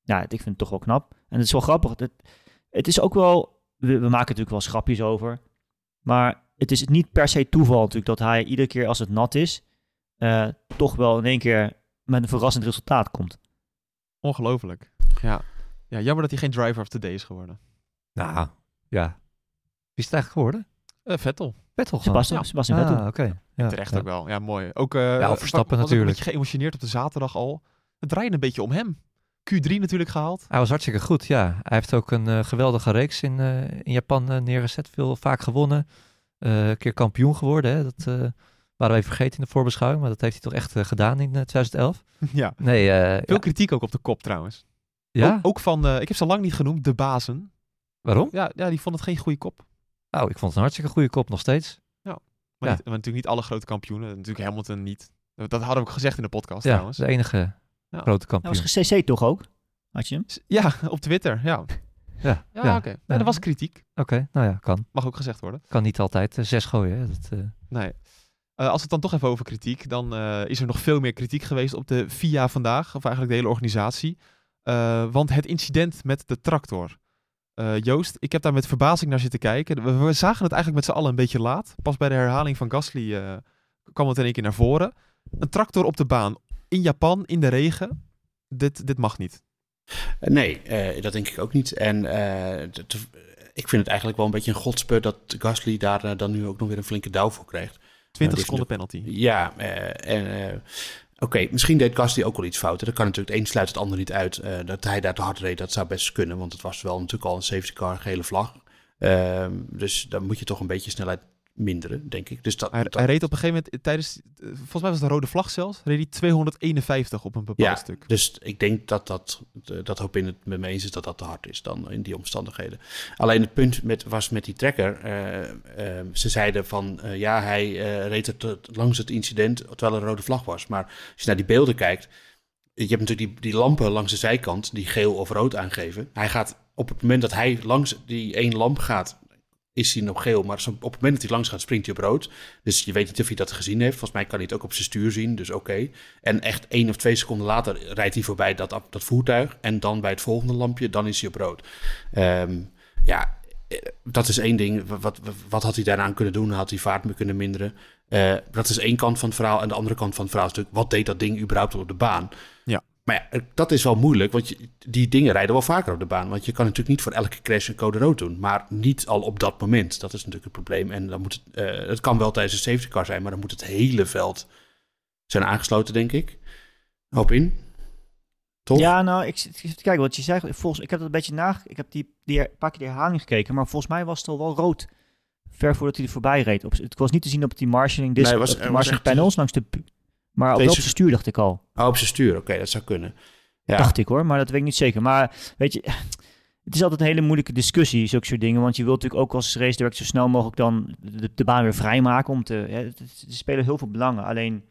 ja, ik vind het toch wel knap. En het is wel grappig. Het, het is ook wel... We, maken natuurlijk wel grapjes over. Maar het is niet per se toeval natuurlijk dat hij iedere keer als het nat is... eh, toch wel in één keer met een verrassend resultaat komt. Ongelooflijk. Ja. ja, jammer dat hij geen driver of the day is geworden. Nou, ja. Wie is het eigenlijk geworden? Eh, Vettel. Vettel gewoon. Sebastian, ja. Sebastian Vettel. Ah, oké. Ja, Terecht ja. ook wel. Ja, mooi. Ook, eh Ja, Verstappen was ook een natuurlijk. beetje geëmotioneerd op de zaterdag al. Het draaide een beetje om hem. Q3 natuurlijk gehaald. Hij was hartstikke goed, ja. Hij heeft ook een eh, geweldige reeks in, eh, in Japan eh, neergezet. Veel, vaak gewonnen. Eh, een keer kampioen geworden. Hè. Dat eh, waren we even vergeten in de voorbeschouwing. Maar dat heeft hij toch echt eh, gedaan in eh, 2011. ja. Nee, eh, Veel ja. kritiek ook op de kop trouwens. ja? Ook, ook van, eh, ik heb ze lang niet genoemd, de bazen. Waarom? Ja, ja, die vond het geen goede kop. Nou, ik vond het een hartstikke goede kop nog steeds. Maar, Ja. niet, maar natuurlijk niet alle grote kampioenen. Natuurlijk Hamilton niet. Dat hadden we ook gezegd in de podcast Ja, trouwens. de enige Ja. grote kampioen. was gecc toch ook? Had je hem? Ja, op Twitter. Ja, Ja, ja, ja. oké. Nee, er was kritiek. Oké, nou ja, kan. Mag ook gezegd worden. Kan niet altijd eh, zes gooien. Hè. Dat, eh, Nee. Eh, als we het dan toch even over kritiek, dan eh, is er nog veel meer kritiek geweest op de FIA vandaag, of eigenlijk de hele organisatie. Eh, want het incident met de tractor. Joost, ik heb daar met verbazing naar zitten kijken. We, zagen het eigenlijk met z'n allen een beetje laat. Pas bij de herhaling van Gasly kwam het in één keer naar voren. Een tractor op de baan in Japan, in de regen. Dit, dit mag niet. Nee, dat denk ik ook niet. En ik vind het eigenlijk wel een beetje een godspeur dat Gasly daar dan nu ook nog weer een flinke douw voor krijgt. 20 dit- seconden penalty. Ja, eh, en eh, oké, misschien deed Gasly ook wel iets fout. Dat kan natuurlijk, het een sluit het ander niet uit. Eh, dat hij daar te hard reed, dat zou best kunnen, want het was wel natuurlijk al een safety car, gele vlag. Ehm, dus dan moet je toch een beetje snelheid minderen, denk ik. Dus dat, Hij, dat- hij reed op een gegeven moment tijdens, volgens mij was het de rode vlag zelfs, reed hij 251 op een bepaald Ja, stuk. Dus ik denk dat dat, dat hoop in het met me eens is dat dat te hard is dan in die omstandigheden. Alleen het punt met, was met die trekker. eh, eh, ze zeiden van eh, ja, hij reed het langs het incident terwijl er een rode vlag was. Maar als je naar die beelden kijkt, je hebt natuurlijk die, die lampen langs de zijkant die geel of rood aangeven. Hij gaat op het moment dat hij langs die één lamp gaat, is hij nog geel. Maar op het moment dat hij langs gaat, springt hij op rood. Dus je weet niet of hij dat gezien heeft. Volgens mij kan hij het ook op zijn stuur zien, dus oké. En echt één of twee seconden later rijdt hij voorbij dat, dat voertuig. En dan bij het volgende lampje, dan is hij op rood. Ehm, ja, eh, dat is één ding. Wat, wat, had hij daaraan kunnen doen? Had hij vaart kunnen minderen? Uh, dat is één kant van het verhaal. En de andere kant van het verhaal is natuurlijk... wat deed dat ding überhaupt op de baan? Ja. Maar ja, dat is wel moeilijk, want je, die dingen rijden wel vaker op de baan. Want je kan natuurlijk niet voor elke crash een code rood doen. Maar niet al op dat moment. Dat is natuurlijk het probleem. En dan moet het, uh, het kan wel tijdens een safety car zijn, maar dan moet het hele veld zijn aangesloten, denk ik. Hoop in. Toch? Ja, nou, ik zit even te kijken wat je zei. Volgens, ik heb dat een beetje na. Ik heb die, die paar keer de herhaling gekeken, maar volgens mij was het al wel rood. Ver voordat hij er voorbij reed. Op, het was niet te zien op die marshalling, disc, Nee, was- op de marshalling echt- panels langs de. Maar op, Deze- op zijn stuur dacht ik al. Oh, op zijn stuur. Oké, dat zou kunnen. Ja. Dacht ik hoor, maar dat weet ik niet zeker. Maar weet je, het is altijd een hele moeilijke discussie, zulke soort dingen. Want je wilt natuurlijk ook als race director zo snel mogelijk dan de, de baan weer vrijmaken. Om te, ja, er spelen heel veel belangen. Alleen,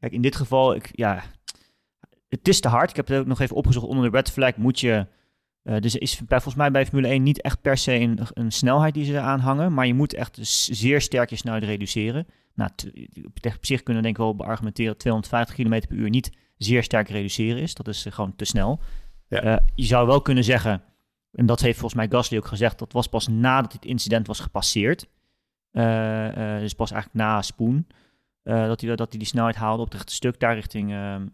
kijk, in dit geval, ik, ja, het is te hard. Ik heb het ook nog even opgezocht. Onder de red flag moet je... eh, dus er is bij, volgens mij bij Formule 1 niet echt per se een, een snelheid die ze eraan hangen. Maar je moet echt dus zeer sterk je snelheid reduceren. Nou, op zich kunnen we denk ik wel beargumenteren... 250 km per uur niet zeer sterk reduceren is. Dat is eh, gewoon te snel. Ja. Eh, je zou wel kunnen zeggen... En dat heeft volgens mij Gasly ook gezegd. Dat was pas nadat dit incident was gepasseerd. Dus pas eigenlijk na Spoon. eh, dat, hij, dat hij die snelheid haalde op het rechte stuk. Daar richting... ehm,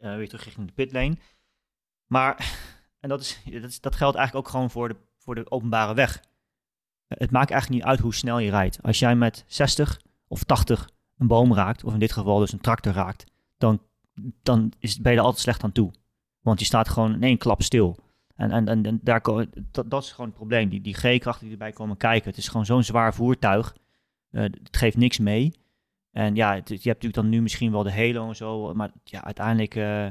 eh, weer terug richting de pitlane. Maar, en dat, is, dat, is, dat geldt eigenlijk ook gewoon voor de, voor de openbare weg. Het maakt eigenlijk niet uit hoe snel je rijdt. Als jij met 60 of 80 een boom raakt, of in dit geval dus een tractor raakt, dan, dan is, ben je er altijd slecht aan toe. Want je staat gewoon in één klap stil. En, en, en, daar dat, dat is gewoon het probleem. Die, die G-krachten die erbij komen kijken. Het is gewoon zo'n zwaar voertuig. Eh, het geeft niks mee. En ja, je hebt natuurlijk dan nu misschien wel de Halo en zo. Maar ja, uiteindelijk, eh,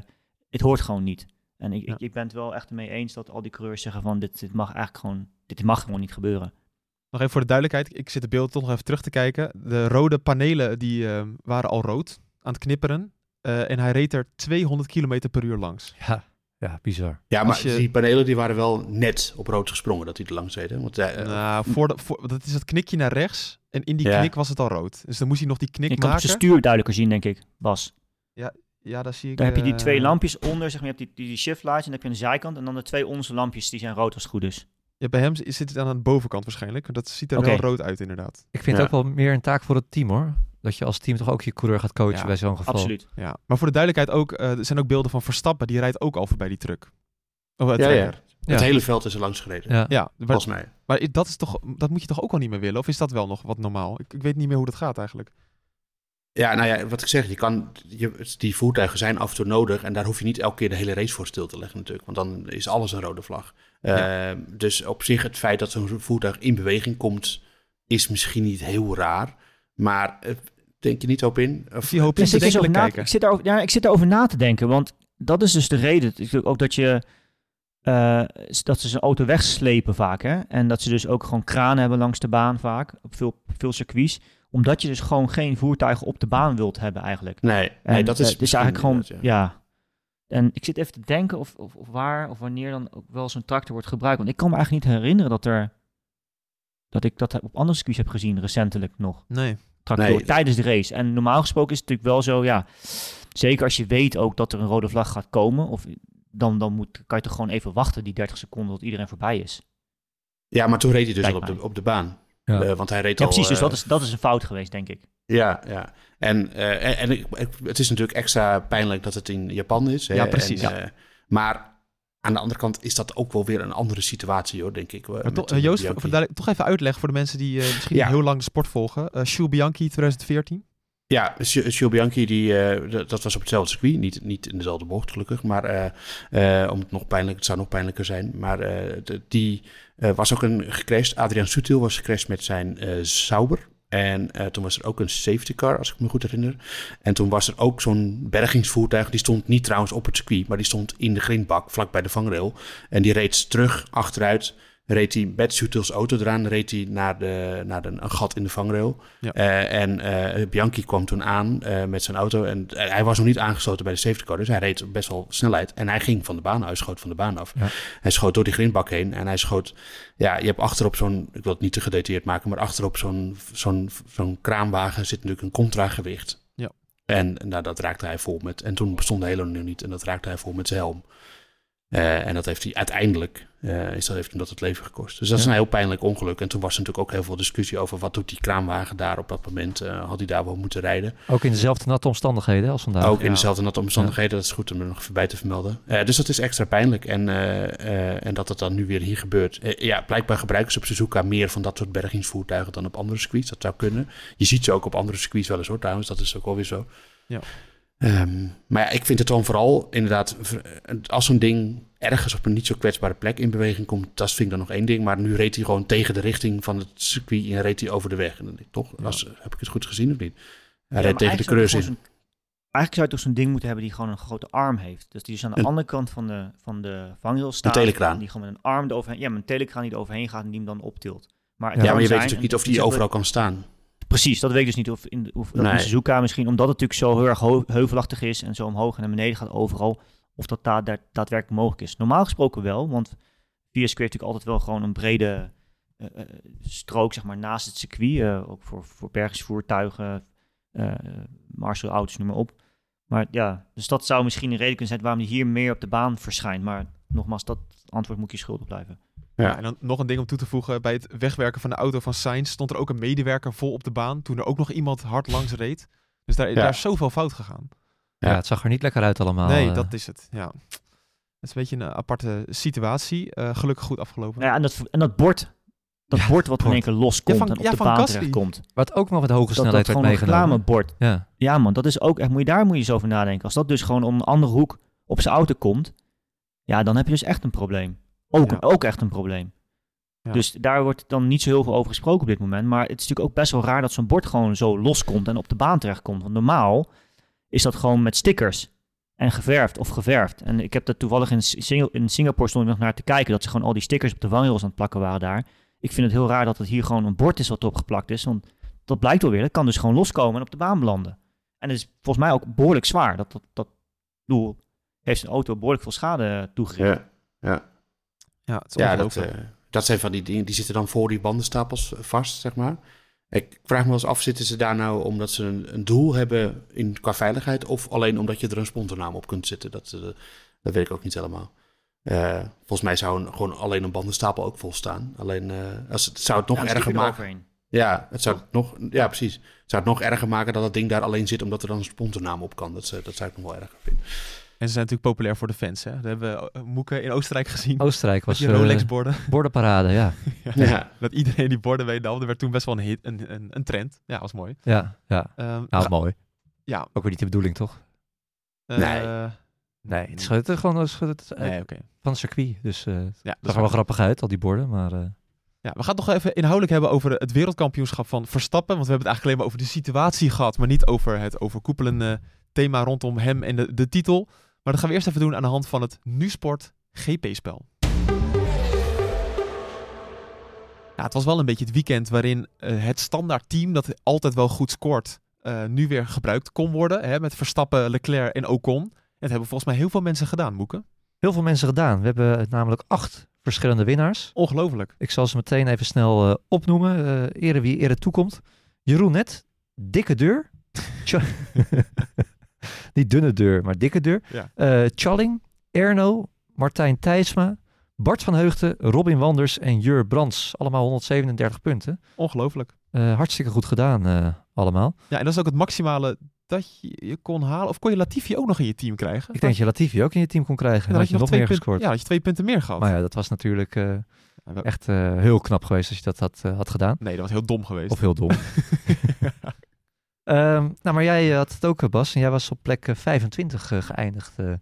het hoort gewoon niet. En ik, Ja. ik, ik ben het wel echt ermee eens dat al die coureurs zeggen van dit, dit mag eigenlijk gewoon, dit mag gewoon niet gebeuren. Nog even voor de duidelijkheid, ik zit de beelden toch nog even terug te kijken. De rode panelen die eh, waren al rood aan het knipperen. Eh, en hij reed er 200 km per uur langs. Ja, ja bizar. Ja, maar je- die panelen die waren wel net op rood gesprongen dat hij er langs reed. Hè? Want, eh, nou, voor de, voor, dat is dat knikje naar rechts. En in die Ja. knik was het al rood. Dus dan moest hij nog die knik Je kan op maken. zijn stuur duidelijker zien, denk ik, Bas. Ja, daar zie ik... Daar heb je die eh, twee lampjes onder, zeg maar, je hebt die, die, die shift lights en dan heb je aan de zijkant. En dan de twee onderste lampjes, die zijn rood als het goed is. Ja, bij hem zit het aan de bovenkant waarschijnlijk. Dat ziet er Oké. wel rood uit inderdaad. Ik vind Ja. het ook wel meer een taak voor het team hoor. Dat je als team toch ook je coureur gaat coachen Ja, bij zo'n geval. Absoluut. Ja. Maar voor de duidelijkheid ook, eh, er zijn ook beelden van Verstappen. Die rijdt ook al voorbij die truck. Oh, het Ja, ja. Het Ja. hele veld is er langs gereden. Ja. Ja, maar, Volgens mij. maar dat, is toch, dat moet je toch ook al niet meer willen? Of is dat wel nog wat normaal? Ik, ik weet niet meer hoe dat gaat eigenlijk. Ja, nou ja, wat ik zeg, je kan, je, die voertuigen zijn af en toe nodig. En daar hoef je niet elke keer de hele race voor stil te leggen natuurlijk. Want dan is alles een rode vlag. Ja. Eh, dus op zich het feit dat zo'n voertuig in beweging komt, is misschien niet heel raar. Maar eh, denk je niet op in? Of, je hoopt Dus in ik, zit bedenkelijk over na, kijken. ik, zit daarover, ja, ik zit daarover na te denken, want dat is dus de reden. Ook dat je eh, dat ze zijn auto wegslepen vaak, hè? En dat ze dus ook gewoon kranen hebben langs de baan vaak, op veel, veel circuits. Omdat je dus gewoon geen voertuigen op de baan wilt hebben eigenlijk. nee, En, nee, dat is eh, dus misschien eigenlijk gewoon, ja. En ik zit even te denken of, of, of waar of wanneer dan ook wel zo'n tractor wordt gebruikt. Want ik kan me eigenlijk niet herinneren dat er, dat ik dat op andere circuits heb gezien recentelijk nog Nee. tractor Nee. tijdens de race. En normaal gesproken is het natuurlijk wel zo, ja, zeker als je weet ook dat er een rode vlag gaat komen, of dan, dan moet, kan je toch gewoon even wachten die 30 seconden tot iedereen voorbij is. Ja, maar toen reed hij dus al op de, op de baan. Ja. Eh, want hij reed Ja, al... precies, dus eh, dat is, dat is een fout geweest, denk ik. Ja, ja. En, eh, en, en ik- het is natuurlijk extra pijnlijk dat het in Japan is. Hè? Ja, precies, En, ja. eh, maar aan de andere kant is dat ook wel weer een andere situatie, hoor, denk ik. Maar toch, Joost, Bianchi. voor, voor- toch even uitleggen voor de mensen die eh, misschien Ja. heel lang de sport volgen. Eh Jules Bianchi 2014. Ja, Ju- Jules Bianchi, die, eh, dat- was op hetzelfde circuit. Niet, niet in dezelfde bocht, gelukkig. Maar eh, eh, om het nog pijnlijk, het zou nog pijnlijker zijn. Maar eh, die eh, was ook een gecrashed. Adrian Sutil was gecrashed met zijn eh Sauber. En eh, toen was er ook een safety car, als ik me goed herinner. En toen was er ook zo'n bergingsvoertuig. Die stond niet trouwens op het circuit, maar die stond in de grindbak, vlak bij de vangrail. En die reed terug achteruit reed hij met auto eraan, reed hij naar, de, naar de, een gat in de vangrail. Ja. Eh, en eh, Bianchi kwam toen aan eh, met zijn auto en hij was nog niet aangesloten bij de safety car, dus hij reed best wel snelheid. En hij ging van de baan, hij schoot van de baan af. Ja. Hij schoot door die grindbak heen en hij schoot, ja, je hebt achterop zo'n, ik wil het niet te gedetailleerd maken, maar achterop zo'n zo'n zo'n kraanwagen zit natuurlijk een contragewicht. Ja. En nou, dat raakte hij vol met, en toen bestond de hele nu niet en dat raakte hij vol met zijn helm. En dat heeft hij uiteindelijk, eh, is dat, heeft hem dat het leven gekost. Dus dat is Ja. een heel pijnlijk ongeluk. En toen was er natuurlijk ook heel veel discussie over wat doet die kraanwagen daar op dat moment. Eh, had hij daar wel moeten rijden? Ook in dezelfde natte omstandigheden als vandaag. ook in ja. dezelfde natte omstandigheden, dat is goed om er nog even bij te vermelden. Eh, dus dat is extra pijnlijk. En, eh, eh, en dat het dan nu weer hier gebeurt. Ja, blijkbaar gebruiken ze op Suzuka meer van dat soort bergingsvoertuigen dan op andere circuits. Dat zou kunnen. Je ziet ze ook op andere circuits wel eens hoor, trouwens. Dat is ook alweer zo. Ja. Ehm, maar ja, ik vind het dan vooral inderdaad, als zo'n ding ergens op een niet zo kwetsbare plek in beweging komt, dat vind ik dan nog één ding. Maar nu reed hij gewoon tegen de richting van het circuit en reed hij over de weg. En dan denk ik toch, Ja. heb ik het goed gezien of niet? Hij Ja, reed tegen de eigenlijk zou je creus in. Eigenlijk zou je toch zo'n ding moeten hebben die gewoon een grote arm heeft. Dus die is aan de Een- andere kant van de, van de vangrail staat. telekraan. Die gewoon met een arm eroverheen... Ja, met een telekraan die eroverheen gaat en die hem dan optilt. Maar, Ja, maar je weet natuurlijk niet of die en- overal kan staan. Precies, dat weet ik dus niet of in, de, of dat Nee. in Suzuka misschien, omdat het natuurlijk zo heel erg heuvelachtig is en zo omhoog en naar beneden gaat overal, of dat da da- daadwerkelijk mogelijk is. Normaal gesproken wel, want via Square heeft natuurlijk altijd wel gewoon een brede eh, eh, strook zeg maar, naast het circuit, eh, ook voor, voor bergingsvoertuigen, eh Marshall auto's, noem maar op. Maar ja, dus dat zou misschien een reden kunnen zijn waarom hij hier meer op de baan verschijnt. Maar nogmaals, dat antwoord moet je schuldig blijven. Ja. Ja. en dan nog een ding om toe te voegen. Bij het wegwerken van de auto van Sainz stond er ook een medewerker vol op de baan. Toen er ook nog iemand hard langs reed. Dus daar, daar is zoveel fout gegaan. Ja, Ja. het zag er niet lekker uit allemaal. nee, eh. dat is het. Ja. Het is een beetje een aparte situatie. Eh, gelukkig goed afgelopen. Ja, en, dat, en dat bord, dat Ja, bord wat in één keer loskomt van- en op ja, de van baan Gasly. terechtkomt. Wat ook nog met hoge dat, snelheid dat werd gewoon een meegenomen. reclamebord. Ja, Ja man, dat is ook echt, moet je, daar moet je eens over nadenken. Als dat dus gewoon om een andere hoek op zijn auto komt, ja, dan heb je dus echt een probleem. Ook, Ja. ook echt een probleem. Ja. Dus daar wordt dan niet zo heel veel over gesproken op dit moment. Maar het is natuurlijk ook best wel raar dat zo'n bord gewoon zo loskomt en op de baan terechtkomt. Want normaal is dat gewoon met stickers en geverfd of geverfd. En ik heb dat toevallig in, Sing- in Singapore stond ik nog naar te kijken, dat ze gewoon al die stickers op de vangrails aan het plakken waren daar. Ik vind het heel raar dat het hier gewoon een bord is wat erop geplakt is. Want dat blijkt wel weer, dat kan dus gewoon loskomen en op de baan belanden. En het is volgens mij ook behoorlijk zwaar. Dat, dat, dat doel heeft zijn auto behoorlijk veel schade toegericht. Ja, ja. Ja, het is ja dat, eh, dat zijn van die dingen, die zitten dan voor die bandenstapels vast, zeg maar. Ik vraag me wel eens af, zitten ze daar nou omdat ze een, een doel hebben in, qua veiligheid... of alleen omdat je er een sponsornaam op kunt zetten? Dat, eh, dat weet ik ook niet helemaal. Eh, volgens mij zou een, gewoon alleen een bandenstapel ook vol staan. Alleen, eh, als het, zou het nog Ja, erger maken... Ja, het zou het nog, ja, precies. Het zou het nog erger maken dat het ding daar alleen zit... omdat er dan een sponsornaam op kan. Dat, dat zou ik nog wel erger vinden. En ze zijn natuurlijk populair voor de fans. Hè? Dat hebben we uh, Moeke in Oostenrijk gezien. Oostenrijk was die eh, Rolex-borden. bordenparade, ja. Ja. Dat iedereen die borden meenam. Er werd toen best wel een, hit, een, een, een trend. Ja, was mooi. Ja, ja. Ehm, Nou, mooi. ja. Ook weer niet de bedoeling, toch? eh, Nee. Nee, het is, gewoon- het is gewoon het eh, van het circuit. Dus eh het Ja, dat zag is er wel grappig uit, al die borden. Maar eh, Ja, we gaan het nog even inhoudelijk hebben over het wereldkampioenschap van Verstappen. Want we hebben het eigenlijk alleen maar over de situatie gehad, maar niet over het overkoepelende thema rondom hem en de, de titel. Maar dat gaan we eerst even doen aan de hand van het NuSport GP-spel. Ja, het was wel een beetje het weekend waarin eh, het standaard team dat altijd wel goed scoort, eh, nu weer gebruikt kon worden. Hè, met Verstappen, Leclerc en Ocon. En dat hebben volgens mij heel veel mensen gedaan, Moeken. heel veel mensen gedaan. We hebben namelijk acht verschillende winnaars. Ongelooflijk. Ik zal ze meteen even snel eh, opnoemen. ere wie ere toekomt. Jeroen Net, dikke deur. Niet dunne deur, maar dikke deur. Ja. Eh, Challing, Erno, Martijn Thijsma, Bart van Heugden, Robin Wanders en Jur Brands. Allemaal 137 punten. Ongelooflijk. Eh, hartstikke goed gedaan eh, allemaal. Ja, en dat is ook het maximale dat je, je kon halen. Of kon je Latifi ook nog in je team krijgen? Ik denk dat je Latifi ook in je team kon krijgen. Ja, Dan had je nog meer gescoord. Ja, had je twee punten meer gehad. Maar ja, dat was natuurlijk echt heel knap geweest als je dat had, had gedaan. Nee, dat was heel dom geweest. Of heel dom. Ehm, nou, maar jij eh, had het ook, eh, Bas. En jij was op plek eh, 25 eh, geëindigd. eh,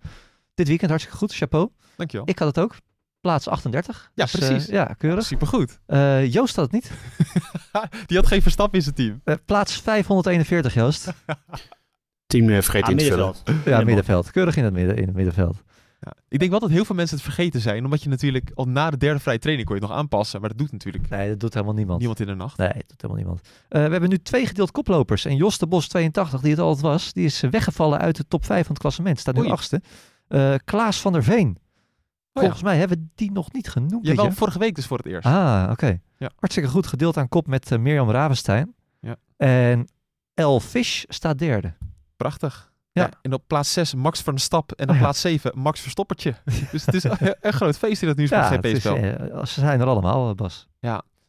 dit weekend hartstikke goed. Chapeau. Dankjewel. Ik had het ook. Plaats 38. Ja, Dus, precies. ja, keurig. Supergoed. Eh, Joost had het niet. Die had geen Verstappen in zijn team. Plaats 541, Joost. Team eh, vergeet Ah, in te vullen. middenveld. ja, middenveld. Keurig in het, midden, in het middenveld. Ja. Ik denk wel dat heel veel mensen het vergeten zijn, omdat je natuurlijk al na de derde vrije training kon je het nog aanpassen, maar dat doet natuurlijk Nee, dat doet helemaal niemand. niemand in de nacht. Nee, dat doet helemaal niemand. Eh, we hebben nu twee gedeeld koplopers. En Jos de Bos 82, die het altijd was, die is weggevallen uit de top 5 van het klassement. Staat nu Oei. achtste. Eh, Klaas van der Veen. ja. Volgens mij hebben we die nog niet genoemd. Ja, wel vorige week dus voor het eerst. Ah, oké. Ja. Hartstikke goed gedeeld aan kop met eh, Mirjam Ravenstein. Ja. En El Fish staat derde. Prachtig. Ja. Ja. en op plaats 6 Max Verstappen en op Oh ja. plaats 7 Max Verstoppertje. dus het is een, groot feest in het nieuws van Ja, GP-spel. eh, ze zijn er allemaal, eh, Bas.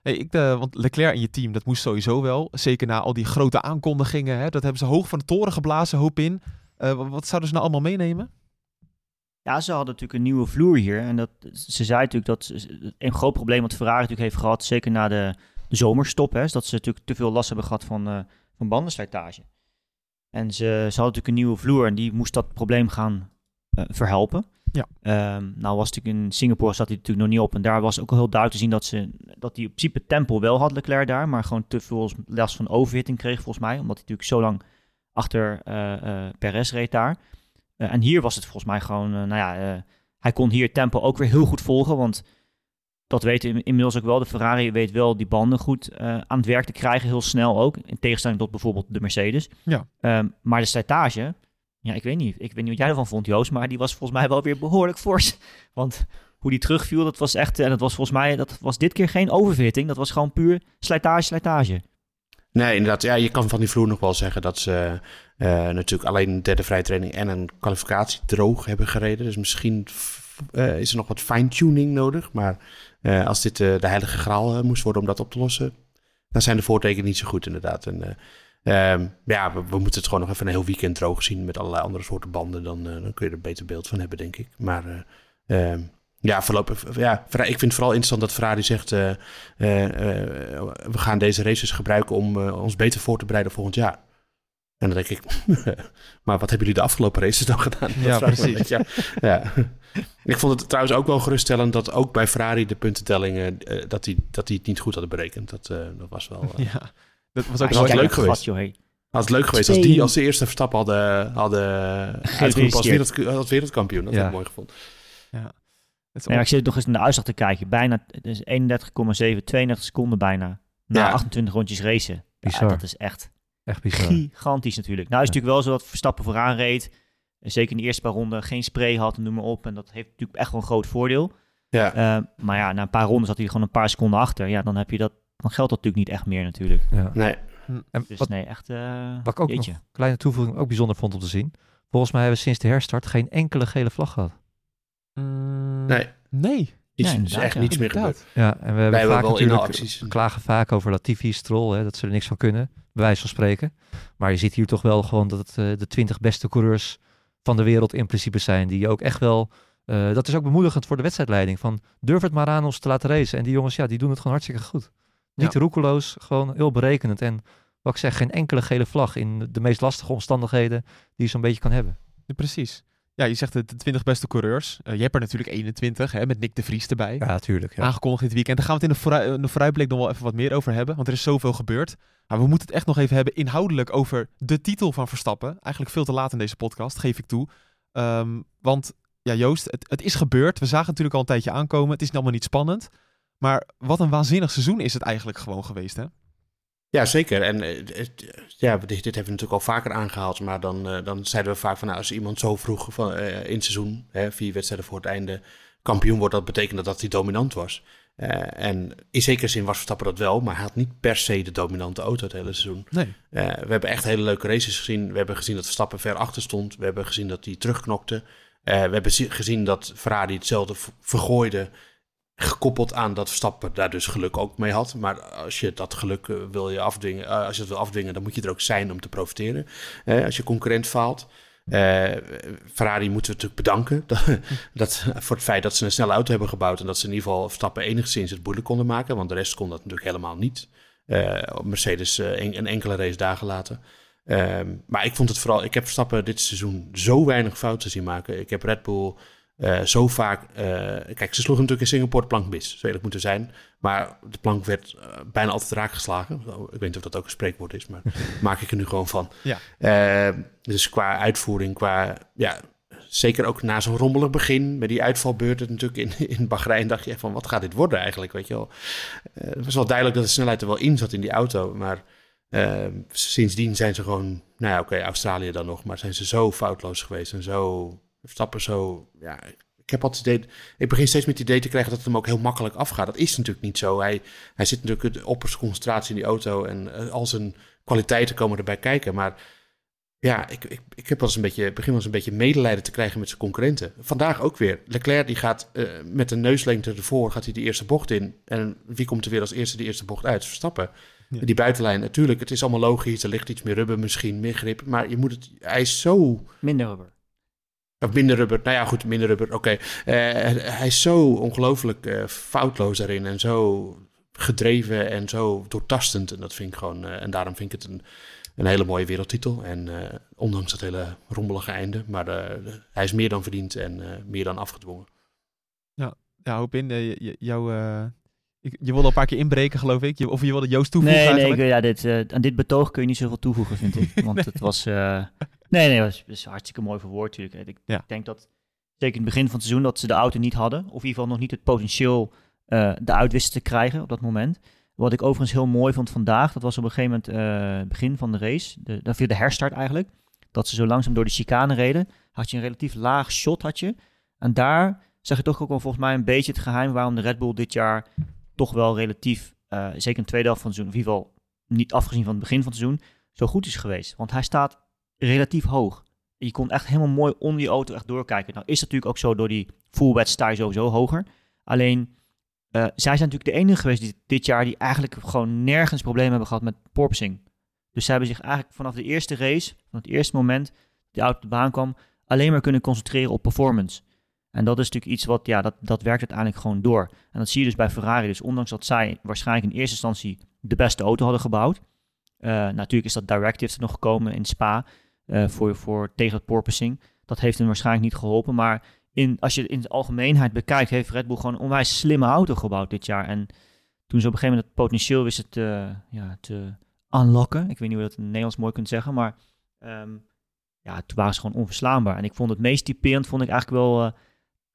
Hey, ik, eh, want Leclerc in je team, dat moest sowieso wel. Zeker na al die grote aankondigingen. Hè, dat hebben ze hoog van de toren geblazen, hoop in. Eh, wa- wat zouden ze nou allemaal meenemen? Ja, ze hadden natuurlijk een nieuwe vloer hier. En dat, ze zei natuurlijk dat ze- een groot probleem wat Ferrari natuurlijk heeft gehad, zeker na de, de zomerstop, hè, is dat ze natuurlijk te veel last hebben gehad van, eh van bandenslijtage. En ze, ze hadden natuurlijk een nieuwe vloer en die moest dat probleem gaan eh, verhelpen. Ja. Ehm, nou was natuurlijk in Singapore zat hij natuurlijk nog niet op. En daar was ook al heel duidelijk te zien dat ze dat hij in principe tempo wel had, Leclerc daar. Maar gewoon te veel last van overhitting kreeg volgens mij. Omdat hij natuurlijk zo lang achter eh eh Perez reed daar. En hier was het volgens mij gewoon, nou ja, hij kon hier tempo ook weer heel goed volgen. Want dat weten we inmiddels ook wel. De Ferrari weet wel die banden goed eh, aan het werk te krijgen, heel snel ook. In tegenstelling tot bijvoorbeeld de Mercedes. Ja. Ehm, maar de slijtage, ja, ik weet niet. Ik weet niet wat jij ervan vond, Joost. Maar die was volgens mij wel weer behoorlijk fors. Want hoe die terugviel, dat was echt, en dat was volgens mij, dat was dit keer geen overfitting. Dat was gewoon puur slijtage, slijtage. Nee, inderdaad. Ja, je kan van die vloer nog wel zeggen dat ze eh, natuurlijk alleen een derde vrije training en een kwalificatie droog hebben gereden. Dus misschien eh, is er nog wat fine-tuning nodig. Maar eh, als dit eh, de heilige graal eh, moest worden om dat op te lossen, dan zijn de voortekenen niet zo goed inderdaad. En, eh, ehm, ja, we, moeten het gewoon nog even een heel weekend droog zien met allerlei andere soorten banden. Dan, dan kun je er een beter beeld van hebben, denk ik. Maar eh, ehm, ja, voorlopig, ja, ik vind het vooral interessant dat Ferrari zegt... we gaan deze races gebruiken om ons beter voor te bereiden volgend jaar. En dan denk ik, maar wat hebben jullie de afgelopen races dan gedaan? Dat Ja, precies. af. Ja. ik vond het trouwens ook wel geruststellend dat ook bij Ferrari de puntentellingen... eh, dat, die, dat die het niet goed hadden berekend. Dat, eh, dat was wel... eh, Ja, dat was ook nooit leuk dat geweest. gat, joh, hey. Had het leuk geweest als die als de eerste Verstappen hadden, hadden uitgeroepen als, wereld, als wereldkampioen. Dat Ja. had ik mooi gevonden. Ja, ik zit nog eens naar de uitslag te kijken. Bijna, is 31,7, 32 seconden bijna. Na Ja. 28 rondjes racen. Ja, Bizar. dat is echt Echt bizar. gigantisch natuurlijk. Nou is het natuurlijk wel zo dat Verstappen vooraan reed. En zeker in de eerste paar ronden geen spray had en noem maar op. En dat heeft natuurlijk echt wel een groot voordeel. Ja. Eh, maar ja, na een paar rondes zat hij gewoon een paar seconden achter. Ja, dan, heb je dat, dan geldt dat natuurlijk niet echt meer natuurlijk. Ja. Nee, En Dus wat nee, echt uh, wat ik ook nog- kleine toevoeging ook bijzonder vond om te zien. Volgens mij hebben we sinds de herstart geen enkele gele vlag gehad. Mm, nee. Nee, Iets, Ja, is echt ja. niets meer gebeurd. Ja, en we hebben Wij hebben vaak wel natuurlijk, we klagen vaak over Latifi, Stroll, hè, dat ze er niks van kunnen, bij wijze van spreken. Maar je ziet hier toch wel gewoon dat het eh, de twintig beste coureurs van de wereld in principe zijn, die ook echt wel, eh, dat is ook bemoedigend voor de wedstrijdleiding, van durf het maar aan ons te laten racen. En die jongens, ja, die doen het gewoon hartstikke goed. Niet roekeloos, gewoon heel berekenend. En wat ik zeg, geen enkele gele vlag in de meest lastige omstandigheden die je zo'n beetje kan hebben. Ja, precies. Ja, je zegt de, de 20 beste coureurs. Eh, je hebt er natuurlijk 21, hè, met Nick de Vries erbij. Ja, natuurlijk. Ja. Aangekondigd dit weekend. Daar gaan we het in de, vooruit, in de vooruitblik nog wel even wat meer over hebben. Want er is zoveel gebeurd. Maar we moeten het echt nog even hebben inhoudelijk over de titel van Verstappen. Eigenlijk veel te laat in deze podcast, geef ik toe. Ehm, want ja, Joost, het, het is gebeurd. We zagen het natuurlijk al een tijdje aankomen. Het is allemaal niet spannend. Maar wat een waanzinnig seizoen is het eigenlijk gewoon geweest, hè? Ja, zeker. En eh, ja, dit, dit hebben we natuurlijk al vaker aangehaald. Maar dan, eh, dan zeiden we vaak van nou, als iemand zo vroeg van, eh, in het seizoen, hè, vier wedstrijden voor het einde, kampioen wordt, dat betekende dat hij dominant was. En in zekere zin was Verstappen dat wel, maar hij had niet per se de dominante auto het hele seizoen. Nee. We hebben echt hele leuke races gezien. We hebben gezien dat Verstappen ver achter stond. We hebben gezien dat hij terugknokte. We hebben zi- gezien dat Ferrari hetzelfde vergooide. Gekoppeld aan dat Verstappen daar dus geluk ook mee had. Maar als je dat geluk eh, wil je afdwingen, eh, als je het wil afdwingen, dan moet je er ook zijn om te profiteren. Als je concurrent faalt. Eh, Ferrari moeten we natuurlijk bedanken dat, voor het feit dat ze een snelle auto hebben gebouwd. En dat ze in ieder geval Verstappen enigszins het moeilijk konden maken. Want de rest kon dat natuurlijk helemaal niet. Mercedes een, een enkele race dagen later. Ehm, maar ik vond het vooral, ik heb Verstappen dit seizoen zo weinig fouten zien maken. Ik heb Red Bull eh, zo vaak. eh, kijk, ze sloegen natuurlijk in Singapore de plank mis, zou eerlijk moeten zijn. Maar de plank werd eh, bijna altijd raak geslagen. Ik weet niet of dat ook een spreekwoord is, maar maak ik er nu gewoon van. Ja. Dus qua uitvoering, qua ja, zeker ook na zo'n rommelig begin, met die uitvalbeurten natuurlijk in, in Bahrein, dacht je van wat gaat dit worden eigenlijk, weet je wel. Het was wel duidelijk dat de snelheid er wel in zat in die auto, maar uh, sindsdien zijn ze gewoon, nou ja, oké, Australië dan nog, maar zijn ze zo foutloos geweest en zo, stappen zo, ja, ik heb altijd idee, ik begin steeds met het idee te krijgen dat het hem ook heel makkelijk afgaat. Dat is natuurlijk niet zo. Hij, hij zit natuurlijk de opperste concentratie in die auto en uh, al zijn kwaliteiten komen erbij kijken, maar ja, ik, ik, ik heb wel eens een beetje, begin wel eens een beetje medelijden te krijgen met zijn concurrenten. Vandaag ook weer. Leclerc die gaat uh, met een neuslengte ervoor, gaat hij de eerste bocht in. En wie komt er weer als eerste de eerste bocht uit? Verstappen. Ja. Die buitenlijn, natuurlijk, het is allemaal logisch. Er ligt iets meer rubber misschien, meer grip. Maar je moet het, hij is zo... Minder rubber. Of minder rubber, nou ja goed, minder rubber, oké. Uh, hij is zo ongelooflijk uh, foutloos daarin en zo gedreven en zo doortastend. En dat vind ik gewoon, en daarom vind ik het een een hele mooie wereldtitel. En ondanks dat hele rommelige einde. Maar hij is meer dan verdiend en meer dan afgedwongen. Ja, ja hoop in. jou, je, je wilde een paar keer inbreken, geloof ik. Je, of je wilde Joost toevoegen Nee, eigenlijk? nee ik, ja, dit, aan dit betoog kun je niet zoveel toevoegen, vind ik. Want nee. het was... nee, nee, het was, was hartstikke mooi verwoord natuurlijk. Ik ja. denk dat, zeker in het begin van het seizoen, dat ze de auto niet hadden. Of in ieder geval nog niet het potentieel eruit wisten te krijgen op dat moment. Wat ik overigens heel mooi vond vandaag, dat was op een gegeven moment uh, begin van de race, de, de, de herstart eigenlijk, dat ze zo langzaam door de chicane reden, had je een relatief laag shot had je. En daar zag je toch ook wel volgens mij een beetje het geheim waarom de Red Bull dit jaar toch wel relatief, uh, zeker in de tweede helft van het seizoen, in ieder geval niet afgezien van het begin van het seizoen, zo goed is geweest. Want hij staat relatief hoog. Je kon echt helemaal mooi onder die auto echt doorkijken. Nou is het natuurlijk ook zo, door die full wet sowieso hoger. Alleen uh, zij zijn natuurlijk de enige geweest die, dit jaar die eigenlijk gewoon nergens problemen hebben gehad met porpoising. Dus zij hebben zich eigenlijk vanaf de eerste race, van het eerste moment dat de auto op de baan kwam, alleen maar kunnen concentreren op performance. En dat is natuurlijk iets wat, ja, dat, dat werkt uiteindelijk gewoon door. En dat zie je dus bij Ferrari. Dus ondanks dat zij waarschijnlijk in eerste instantie de beste auto hadden gebouwd. Uh, natuurlijk is dat directive er nog gekomen in Spa uh, voor, voor, tegen het porpoising. Dat heeft hen waarschijnlijk niet geholpen, maar in, als je in de algemeenheid bekijkt, heeft Red Bull gewoon een onwijs slimme auto gebouwd dit jaar. En toen ze op een gegeven moment het potentieel wisten te, ja, te unlocken. Ik weet niet hoe je dat in het Nederlands mooi kunt zeggen, maar um, ja, toen waren ze gewoon onverslaanbaar. En ik vond het meest typerend, vond ik eigenlijk wel uh,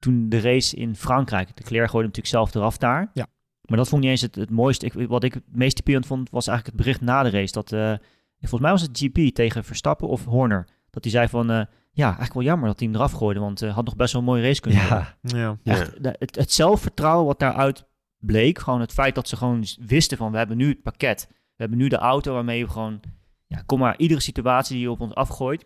toen de race in Frankrijk. De Claire gooide natuurlijk zelf eraf daar. Ja. Maar dat vond ik niet eens het, het mooiste. Ik, wat ik het meest typerend vond, was eigenlijk het bericht na de race. Dat, uh, volgens mij was het GP tegen Verstappen of Horner. Dat hij zei van, uh, ja, eigenlijk wel jammer dat hij hem eraf gooide, want uh, had nog best wel een mooie race kunnen ja. Ja. Echt, de, het, het, zelfvertrouwen wat daaruit bleek, gewoon het feit dat ze gewoon wisten van, we hebben nu het pakket. We hebben nu de auto waarmee we gewoon, ja, kom maar, iedere situatie die je op ons afgooit,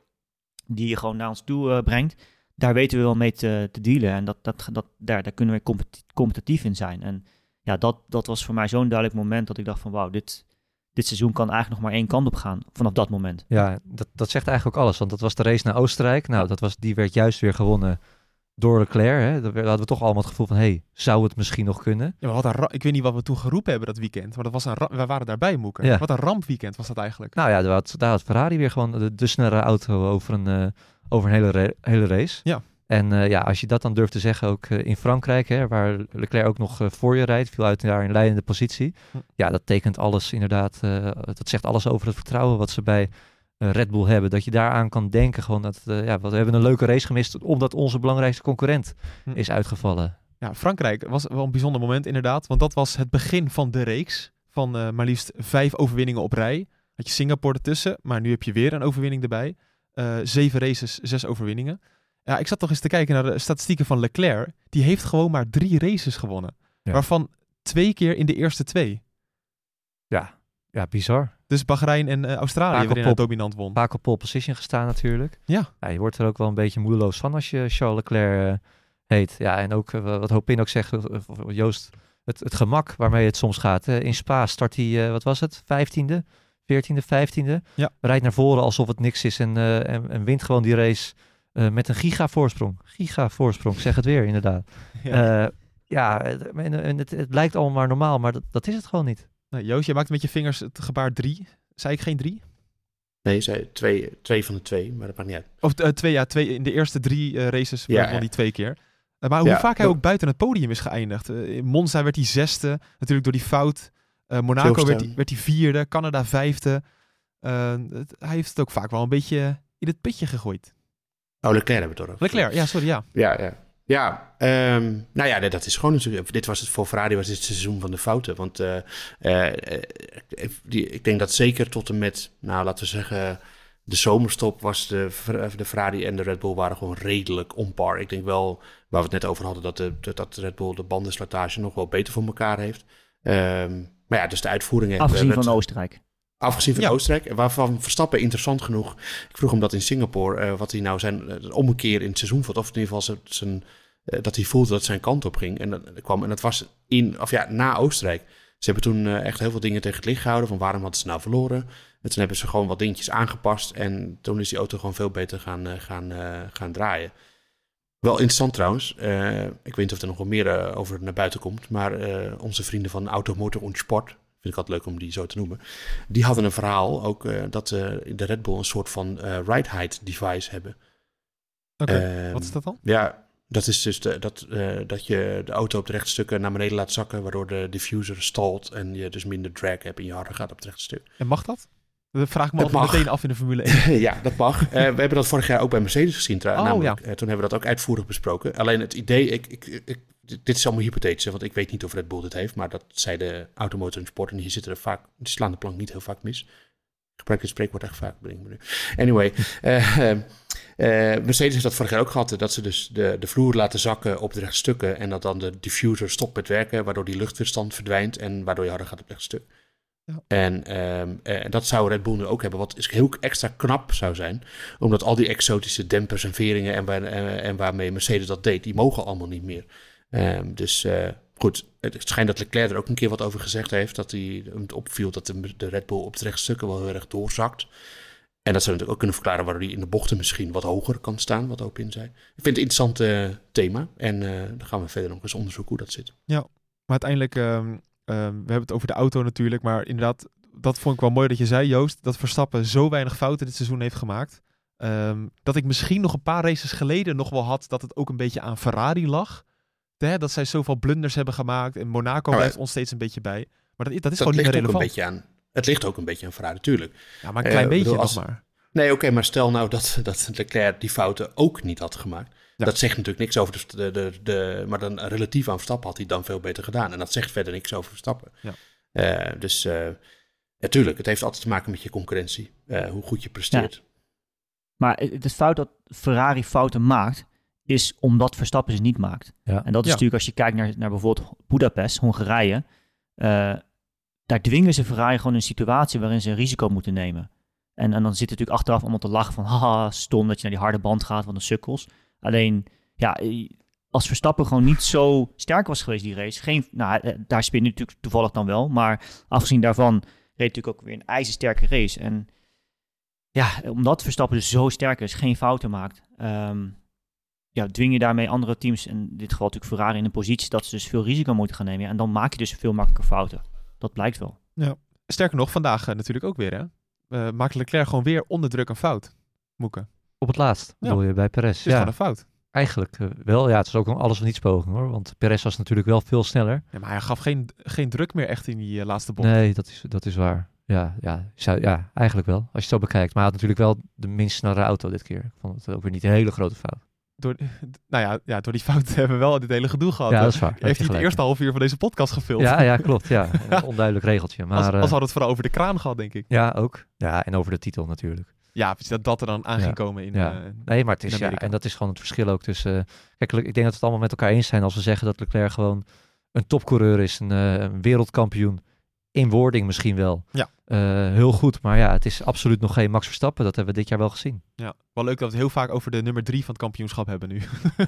die je gewoon naar ons toe uh, brengt, daar weten we wel mee te, te dealen. En dat, dat, dat, daar, daar kunnen we compet competitief in zijn. En ja, dat, dat was voor mij zo'n duidelijk moment dat ik dacht van, wauw, dit, dit seizoen kan eigenlijk nog maar één kant op gaan vanaf dat moment. Ja, dat, dat zegt eigenlijk ook alles. Want dat was de race naar Oostenrijk. Nou, dat was, die werd juist weer gewonnen door Leclerc. Hè. Daar hadden we toch allemaal het gevoel van, hey, zou het misschien nog kunnen? Ja, wat een ik weet niet wat we toen geroepen hebben dat weekend. Maar dat was een we waren daarbij, Moeken. Ja. Wat een rampweekend was dat eigenlijk. Nou ja, daar had, daar had Ferrari weer gewoon de, de snelle auto over een, uh, over een hele, hele race. Ja. En uh, ja, als je dat dan durft te zeggen, ook uh, in Frankrijk, hè, waar Leclerc ook nog uh, voor je rijdt, viel uit daar in leidende positie. Hm. Ja, dat tekent alles inderdaad. dat zegt alles over het vertrouwen wat ze bij Red Bull hebben. Dat je daaraan kan denken, gewoon dat ja, we hebben een leuke race gemist, omdat onze belangrijkste concurrent Hm. is uitgevallen. Ja, Frankrijk was wel een bijzonder moment inderdaad, want dat was het begin van de reeks van maar liefst vijf overwinningen op rij. Had je Singapore ertussen, maar nu heb je weer een overwinning erbij. Zeven races, zes overwinningen. Ja, ik zat toch eens te kijken naar de statistieken van Leclerc. Die heeft gewoon maar drie races gewonnen. Ja. Waarvan twee keer in de eerste twee. Ja, ja bizar. Dus Bahrein en uh, Australië waarin hij dominant won. Vaak op pole position gestaan natuurlijk. Ja. ja. Je wordt er ook wel een beetje moedeloos van als je Charles Leclerc uh, heet. Ja, en ook wat Hopin ook zegt, Joost, het, het gemak waarmee het soms gaat. In Spa start hij, eh, wat was het, vijftiende? 14e, 15e. Ja. Rijdt naar voren alsof het niks is en, en, en wint gewoon die race uh, met een giga voorsprong. Giga voorsprong, zeg het weer inderdaad. Ja, uh, ja en, en het, het, lijkt allemaal maar normaal, maar dat, dat is het gewoon niet. Nou, Joost, jij maakt met je vingers het gebaar drie. Zei ik geen drie? Nee, zei twee, twee van de twee, maar dat maakt niet uit. Of uh, twee, ja, twee, in de eerste drie uh, races ja, won die twee keer. Uh, maar hoe Ja, vaak hij ook buiten het podium is geëindigd. Uh, in Monza werd hij zesde, natuurlijk door die fout. Uh, Monaco werd hij vierde, Canada vijfde. Het- hij heeft het ook vaak wel een beetje in het pitje gegooid. Oh, Leclerc hebben we over. Leclerc, ja, sorry, ja. Ja, ja. Ja, ehm, nou ja, dat is gewoon natuurlijk. Dit was het voor Ferrari was dit het seizoen van de fouten. Want eh, eh, eh, die, ik denk dat zeker tot en met, nou laten we zeggen, de zomerstop was de, de Ferrari en de Red Bull waren gewoon redelijk on par. Ik denk wel, waar we het net over hadden, dat de, dat de Red Bull de bandenslijtage nog wel beter voor elkaar heeft. Ehm, maar ja, dus de uitvoeringen. Afgezien van Oostenrijk. Afgezien van Ja. Oostenrijk, waarvan Verstappen interessant genoeg. Ik vroeg hem dat in Singapore, eh, wat hij nou zijn eh, ommekeer in het seizoen vond. Of in ieder geval zijn, zijn, eh, dat hij voelde dat het zijn kant op ging. En dat kwam. En dat was in, of ja, na Oostenrijk. Ze hebben toen echt heel veel dingen tegen het licht gehouden. Van waarom hadden ze nou verloren? En toen hebben ze gewoon wat dingetjes aangepast. En toen is die auto gewoon veel beter gaan, eh, gaan, eh, gaan draaien. Wel interessant trouwens. eh, ik weet niet of er nog wel meer eh, over naar buiten komt. Maar eh, onze vrienden van Automotor und Sport. Vind ik altijd leuk om die zo te noemen. Die hadden een verhaal ook dat de Red Bull een soort van eh ride height device hebben. Oké, Ehm, wat is dat dan? Ja, dat is dus de, dat, dat je de auto op de rechte stukken naar beneden laat zakken, waardoor de diffuser stalt en je dus minder drag hebt en je harder gaat op het rechte stuk. En mag dat? Dat vraag ik me Het altijd mag. meteen af in de Formule 1. ja, dat mag. Eh, we hebben dat vorig jaar ook bij Mercedes gezien. trouw- Oh, namelijk, eh, toen hebben we dat ook uitvoerig besproken. Alleen het idee, ik, ik, ik, dit is allemaal hypothetisch, want ik weet niet of Red Bull dit heeft, maar dat zei de Automotor en Sport en hier zitten er vaak, die slaan de plank niet heel vaak mis. Ik gebruik dit spreekwoord echt vaak, me nu. Anyway, eh, Mercedes heeft dat vorig jaar ook gehad, eh, dat ze dus de, de vloer laten zakken op de rechte stukken en dat dan de diffuser stopt met werken, waardoor die luchtweerstand verdwijnt en waardoor je harder gaat op het rechte stuk. Ja. En ehm, eh, dat zou Red Bull nu ook hebben, wat is heel extra knap zou zijn, omdat al die exotische dempers en veringen en, waar, en, en waarmee Mercedes dat deed, die mogen allemaal niet meer. Ehm, dus eh, goed, het schijnt dat Leclerc er ook een keer wat over gezegd heeft, dat hij hem het opviel dat de, de Red Bull op het rechte stukken wel heel erg doorzakt. En dat zou natuurlijk ook kunnen verklaren waarom hij in de bochten misschien wat hoger kan staan, wat Opin zei. Ik vind het een interessant eh, thema en dan gaan we verder nog eens onderzoeken hoe dat zit. Maar uiteindelijk, ehm, we hebben het over de auto natuurlijk, maar inderdaad, dat vond ik wel mooi dat je zei, Joost, dat Verstappen zo weinig fouten dit seizoen heeft gemaakt. Ehm, dat ik misschien nog een paar races geleden nog wel had dat het ook een beetje aan Ferrari lag. Hè, dat zij zoveel blunders hebben gemaakt en Monaco Nou, blijft ons steeds een beetje bij. Maar dat, dat is dat gewoon niet meer een relevant. beetje aan. Het ligt ook een beetje aan Ferrari, natuurlijk. Ja, maar een Eh, klein ik beetje bedoel, nog maar. Nee, oké, maar stel nou dat, dat Leclerc die fouten ook niet had gemaakt. Ja. Dat zegt natuurlijk niks over de, de, de, de- Maar dan relatief aan Verstappen had hij dan veel beter gedaan. En dat zegt verder niks over Verstappen. Ja. Eh, dus eh, natuurlijk, het heeft altijd te maken met je concurrentie. eh, hoe goed je presteert. Maar het het fout dat Ferrari fouten maakt, is omdat Verstappen ze niet maakt. Ja. En dat is Ja. natuurlijk als je kijkt naar, naar bijvoorbeeld Budapest, Hongarije. eh, daar dwingen ze Ferrari gewoon in een situatie waarin ze een risico moeten nemen. En, en dan zit het natuurlijk achteraf allemaal te lachen van haha, stom dat je naar die harde band gaat, wat een sukkels. Alleen, ja, als Verstappen gewoon niet zo sterk was geweest die race, geen, nou, eh, daar spin je natuurlijk toevallig dan wel, maar afgezien daarvan reed natuurlijk ook weer een ijzersterke race. En ja, omdat Verstappen dus zo sterk is, geen fouten maakt, ehm, ja, dwing je daarmee andere teams, in dit geval natuurlijk Ferrari, in een positie dat ze dus veel risico moeten gaan nemen. Ja, en dan maak je dus veel makkelijker fouten. Dat blijkt wel. Sterker nog, vandaag eh, natuurlijk ook weer, hè. Maakt Leclerc gewoon weer onder druk een fout. Moeken. Op het laatst, Ja. bedoel je, bij Perez. Het is Ja, een fout. eigenlijk eh, wel. Ja, het is ook een alles of niets poging hoor. Want Perez was natuurlijk wel veel sneller. Ja, maar hij gaf geen, geen druk meer echt in die eh, laatste bocht. Nee, dat is, dat is waar. Ja, ja, zou, ja, eigenlijk wel. Als je het zo bekijkt. Maar hij had natuurlijk wel de minst snelle auto dit keer. Ik vond het ook weer niet een hele grote fout. Door, nou ja, ja, door die fout hebben we wel dit hele gedoe gehad. Ja, dat is waar. Heeft hij het eerste half uur van deze podcast gefilmd? Ja, ja, klopt. Ja, een onduidelijk regeltje. Maar als, eh, als hadden we het vooral over de kraan gehad, denk ik. ja, ook. Ja, en over de titel natuurlijk. Ja, precies, dat dat er dan aan ging komen in... Ja. eh, Nee, maar het is ja, en dat is gewoon het verschil ook tussen. kijk, ik denk dat we het allemaal met elkaar eens zijn als we zeggen dat Leclerc gewoon een topcoureur is, een, eh, een wereldkampioen. In wording misschien wel. Ja. Eh, heel goed, maar ja, het is absoluut nog geen Max Verstappen. Dat hebben we dit jaar wel gezien. ja. Wel leuk dat we het heel vaak over de nummer drie van het kampioenschap hebben nu.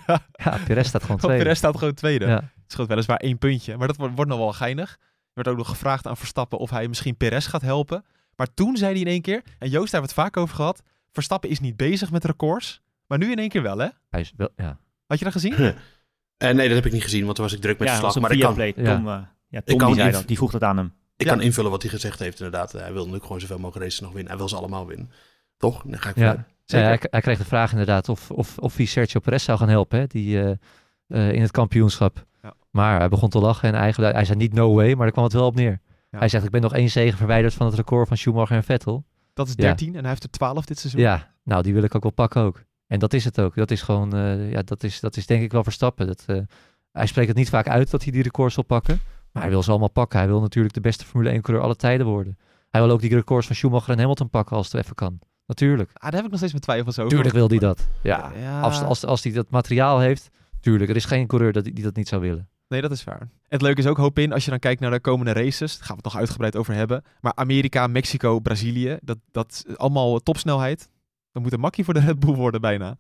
Ja, Perez staat gewoon Want tweede. Perez staat gewoon tweede. Ja. Het scheelt weliswaar één puntje, maar dat wordt, wordt nog wel geinig. Er werd ook nog gevraagd aan Verstappen of hij misschien Perez gaat helpen. Maar toen zei hij in één keer, en Joost daar hebben we het vaak over gehad, Verstappen is niet bezig met records, maar nu in één keer wel, hè? Hij is wel, ja. Had je dat gezien? Eh, nee, dat heb ik niet gezien, want toen was ik druk met ja, de slag. Maar op ik kan, Viaplay. ja. Tom, eh, ja, Tom kan die, zei dat. die vroeg dat aan hem. ik Ja. kan invullen wat hij gezegd heeft inderdaad. Hij wil natuurlijk gewoon zoveel mogelijk races nog winnen. Hij wil ze allemaal winnen. Toch? Dan ga ik Ja. verder. Zeker. Ja, hij, hij kreeg de vraag inderdaad of, of, of hij Sergio Perez zou gaan helpen, hè, die, eh, eh, in het kampioenschap. Ja. Maar hij begon te lachen en eigenlijk, hij zei niet no way, maar daar kwam het wel op neer. Ja. Hij zegt, ik ben nog één zegen verwijderd van het record van Schumacher en Vettel. Dat is Ja. 13 en hij heeft er 12 dit seizoen. Ja, nou die wil ik ook wel pakken ook. En dat is het ook. Dat is gewoon, eh, ja, dat is, dat is denk ik wel Verstappen. Dat, eh, hij spreekt het niet vaak uit dat hij die records wil pakken. Maar hij wil ze allemaal pakken. Hij wil natuurlijk de beste Formule 1 coureur alle tijden worden. Hij wil ook die records van Schumacher en Hamilton pakken als het even kan. Natuurlijk. Ah, daar heb ik nog steeds mijn twijfels over. Tuurlijk wil hij dat. Ja. Ja. Als, als, als hij dat materiaal heeft, tuurlijk. Er is geen coureur dat, die dat niet zou willen. Nee, dat is waar. Het leuke is ook, hoop in, als je dan kijkt naar de komende races, daar gaan we het nog uitgebreid over hebben. Maar Amerika, Mexico, Brazilië, dat, dat is allemaal topsnelheid. Dan moet een makkie voor de Red Bull worden bijna.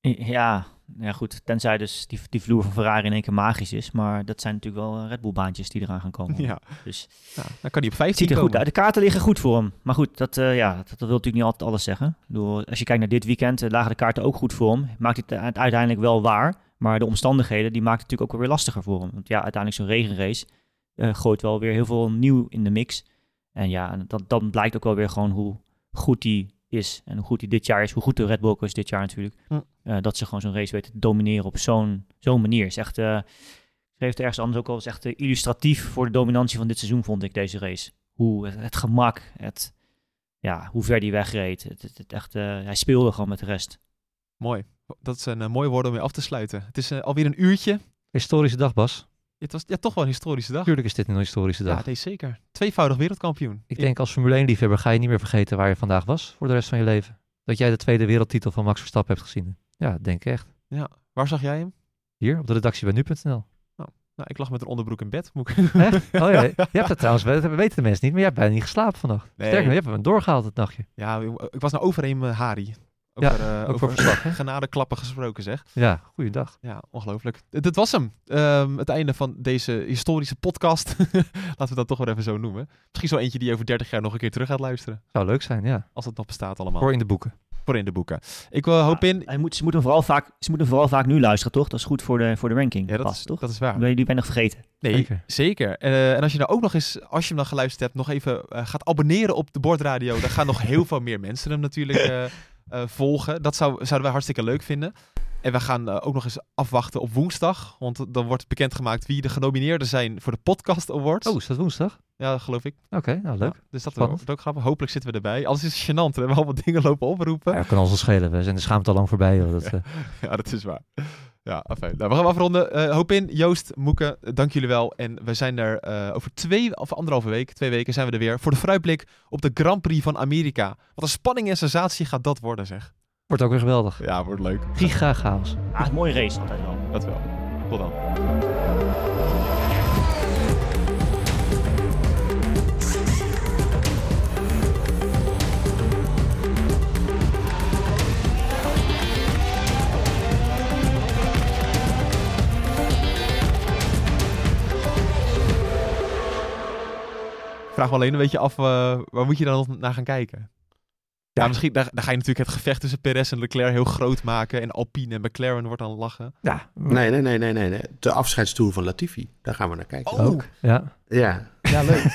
Ja, ja, goed. Tenzij dus die, die vloer van Ferrari in één keer magisch is. Maar dat zijn natuurlijk wel eh, Red Bull baantjes die eraan gaan komen. Ja, Dus dan kan hij op het 15 ziet er komen. goed uit. De kaarten liggen goed voor hem. Maar goed, dat, eh, ja, dat, dat wil natuurlijk niet altijd alles zeggen. Als je kijkt naar dit weekend, eh, lagen de kaarten ook goed voor hem. Maakt het uiteindelijk wel waar. Maar de omstandigheden, die maakt het natuurlijk ook weer lastiger voor hem. Want ja, uiteindelijk zo'n regenrace eh, gooit wel weer heel veel nieuw in de mix. En ja, dat, dan blijkt ook wel weer gewoon hoe goed hij is. En hoe goed hij dit jaar is. Hoe goed de Red Bull is dit jaar natuurlijk. Eh, dat ze gewoon zo'n race weten te domineren op zo'n zo'n manier. Is echt, eh, ik schreef het ergens anders ook al, is echt eh, illustratief voor de dominantie van dit seizoen, vond ik, deze race. Hoe het, het gemak, het, ja, hoe ver die wegreed. Het, het, het echt, eh, hij speelde gewoon met de rest. Mooi. Dat is een eh, mooi woord om mee af te sluiten. Het is eh, alweer een uurtje. Historische dag, Bas. Het was ja, toch wel een historische dag. Natuurlijk is dit een historische dag. Ja, nee, zeker. Tweevoudig wereldkampioen. Ik denk als Formule 1-liefhebber ga je niet meer vergeten waar je vandaag was voor de rest van je leven. Dat jij de tweede wereldtitel van Max Verstappen hebt gezien. Ja, denk ik echt. Waar zag jij hem? Hier, op de redactie bij nu.nl. Nou, ik lag met een onderbroek in bed. Moet ik... Echt? Oh ja, je hebt het trouwens, dat weten de mensen niet, maar je hebt bijna niet geslapen vannacht. Nee. Sterker nog, je hebt hem doorgehaald het nachtje. Ja, ik was nou overheen uh, Hari. Ja, Over, eh, ook voor over verslag, hè? genadeklappen gesproken zeg. Ja, goeiedag. Ja, ongelooflijk. D- Dit was hem. Ehm, het einde van deze historische podcast. Laten we dat toch weer even zo noemen. Misschien zo eentje die je over 30 jaar nog een keer terug gaat luisteren. Zou leuk zijn, ja. Als het nog bestaat allemaal. Voor in de boeken. Voor in de boeken. Ik wil hoop in... Hij moet, ze, moeten vooral vaak, ze moeten vooral vaak nu luisteren, toch? Dat is goed voor de, voor de ranking. Ja, dat, Pas, is, toch? dat is waar. Ben je, die nog vergeten. Nee, zeker. Zeker. Eh, en als je nou ook nog eens, als je hem dan geluisterd hebt, nog even eh, gaat abonneren op de Bordradio. Dan gaan nog heel veel meer mensen hem natuurlijk eh, eh, volgen. Dat zou, zouden wij hartstikke leuk vinden. En we gaan eh, ook nog eens afwachten op woensdag. Want dan wordt bekendgemaakt wie de genomineerden zijn voor de Podcast Awards. Oh, is dat woensdag? Ja, geloof ik. Oké, nou leuk. Ja, dus dat wordt ook grappig. Hopelijk zitten we erbij. Anders is gênant. We hebben allemaal dingen lopen oproepen. Ja, dat kan ons wel schelen. We zijn de schaamte al lang voorbij. Joh. Dat, eh, Ja, dat is waar. Ja, afijn. Nou, we gaan afronden. Eh hoop in, Joost, Moeke, dank jullie wel. En we zijn er eh, over twee of anderhalve week, twee weken zijn we er weer voor de vooruitblik op de Grand Prix van Amerika. Wat een spanning en sensatie gaat dat worden, zeg. wordt ook weer geweldig. Ja, wordt leuk. Giga chaos. Ah, mooie race altijd wel. Dat wel. Tot dan. Vraag me alleen een beetje af, eh, waar moet je dan nog naar gaan kijken? Ja, misschien daar, daar ga je natuurlijk het gevecht tussen Perez en Leclerc heel groot maken. En Alpine en McLaren wordt dan lachen. Ja, Nee, nee, nee, nee, nee. nee. De afscheidstoer van Latifi. Daar gaan we naar kijken. Oh. ook. Ja. Ja. Ja, leuk.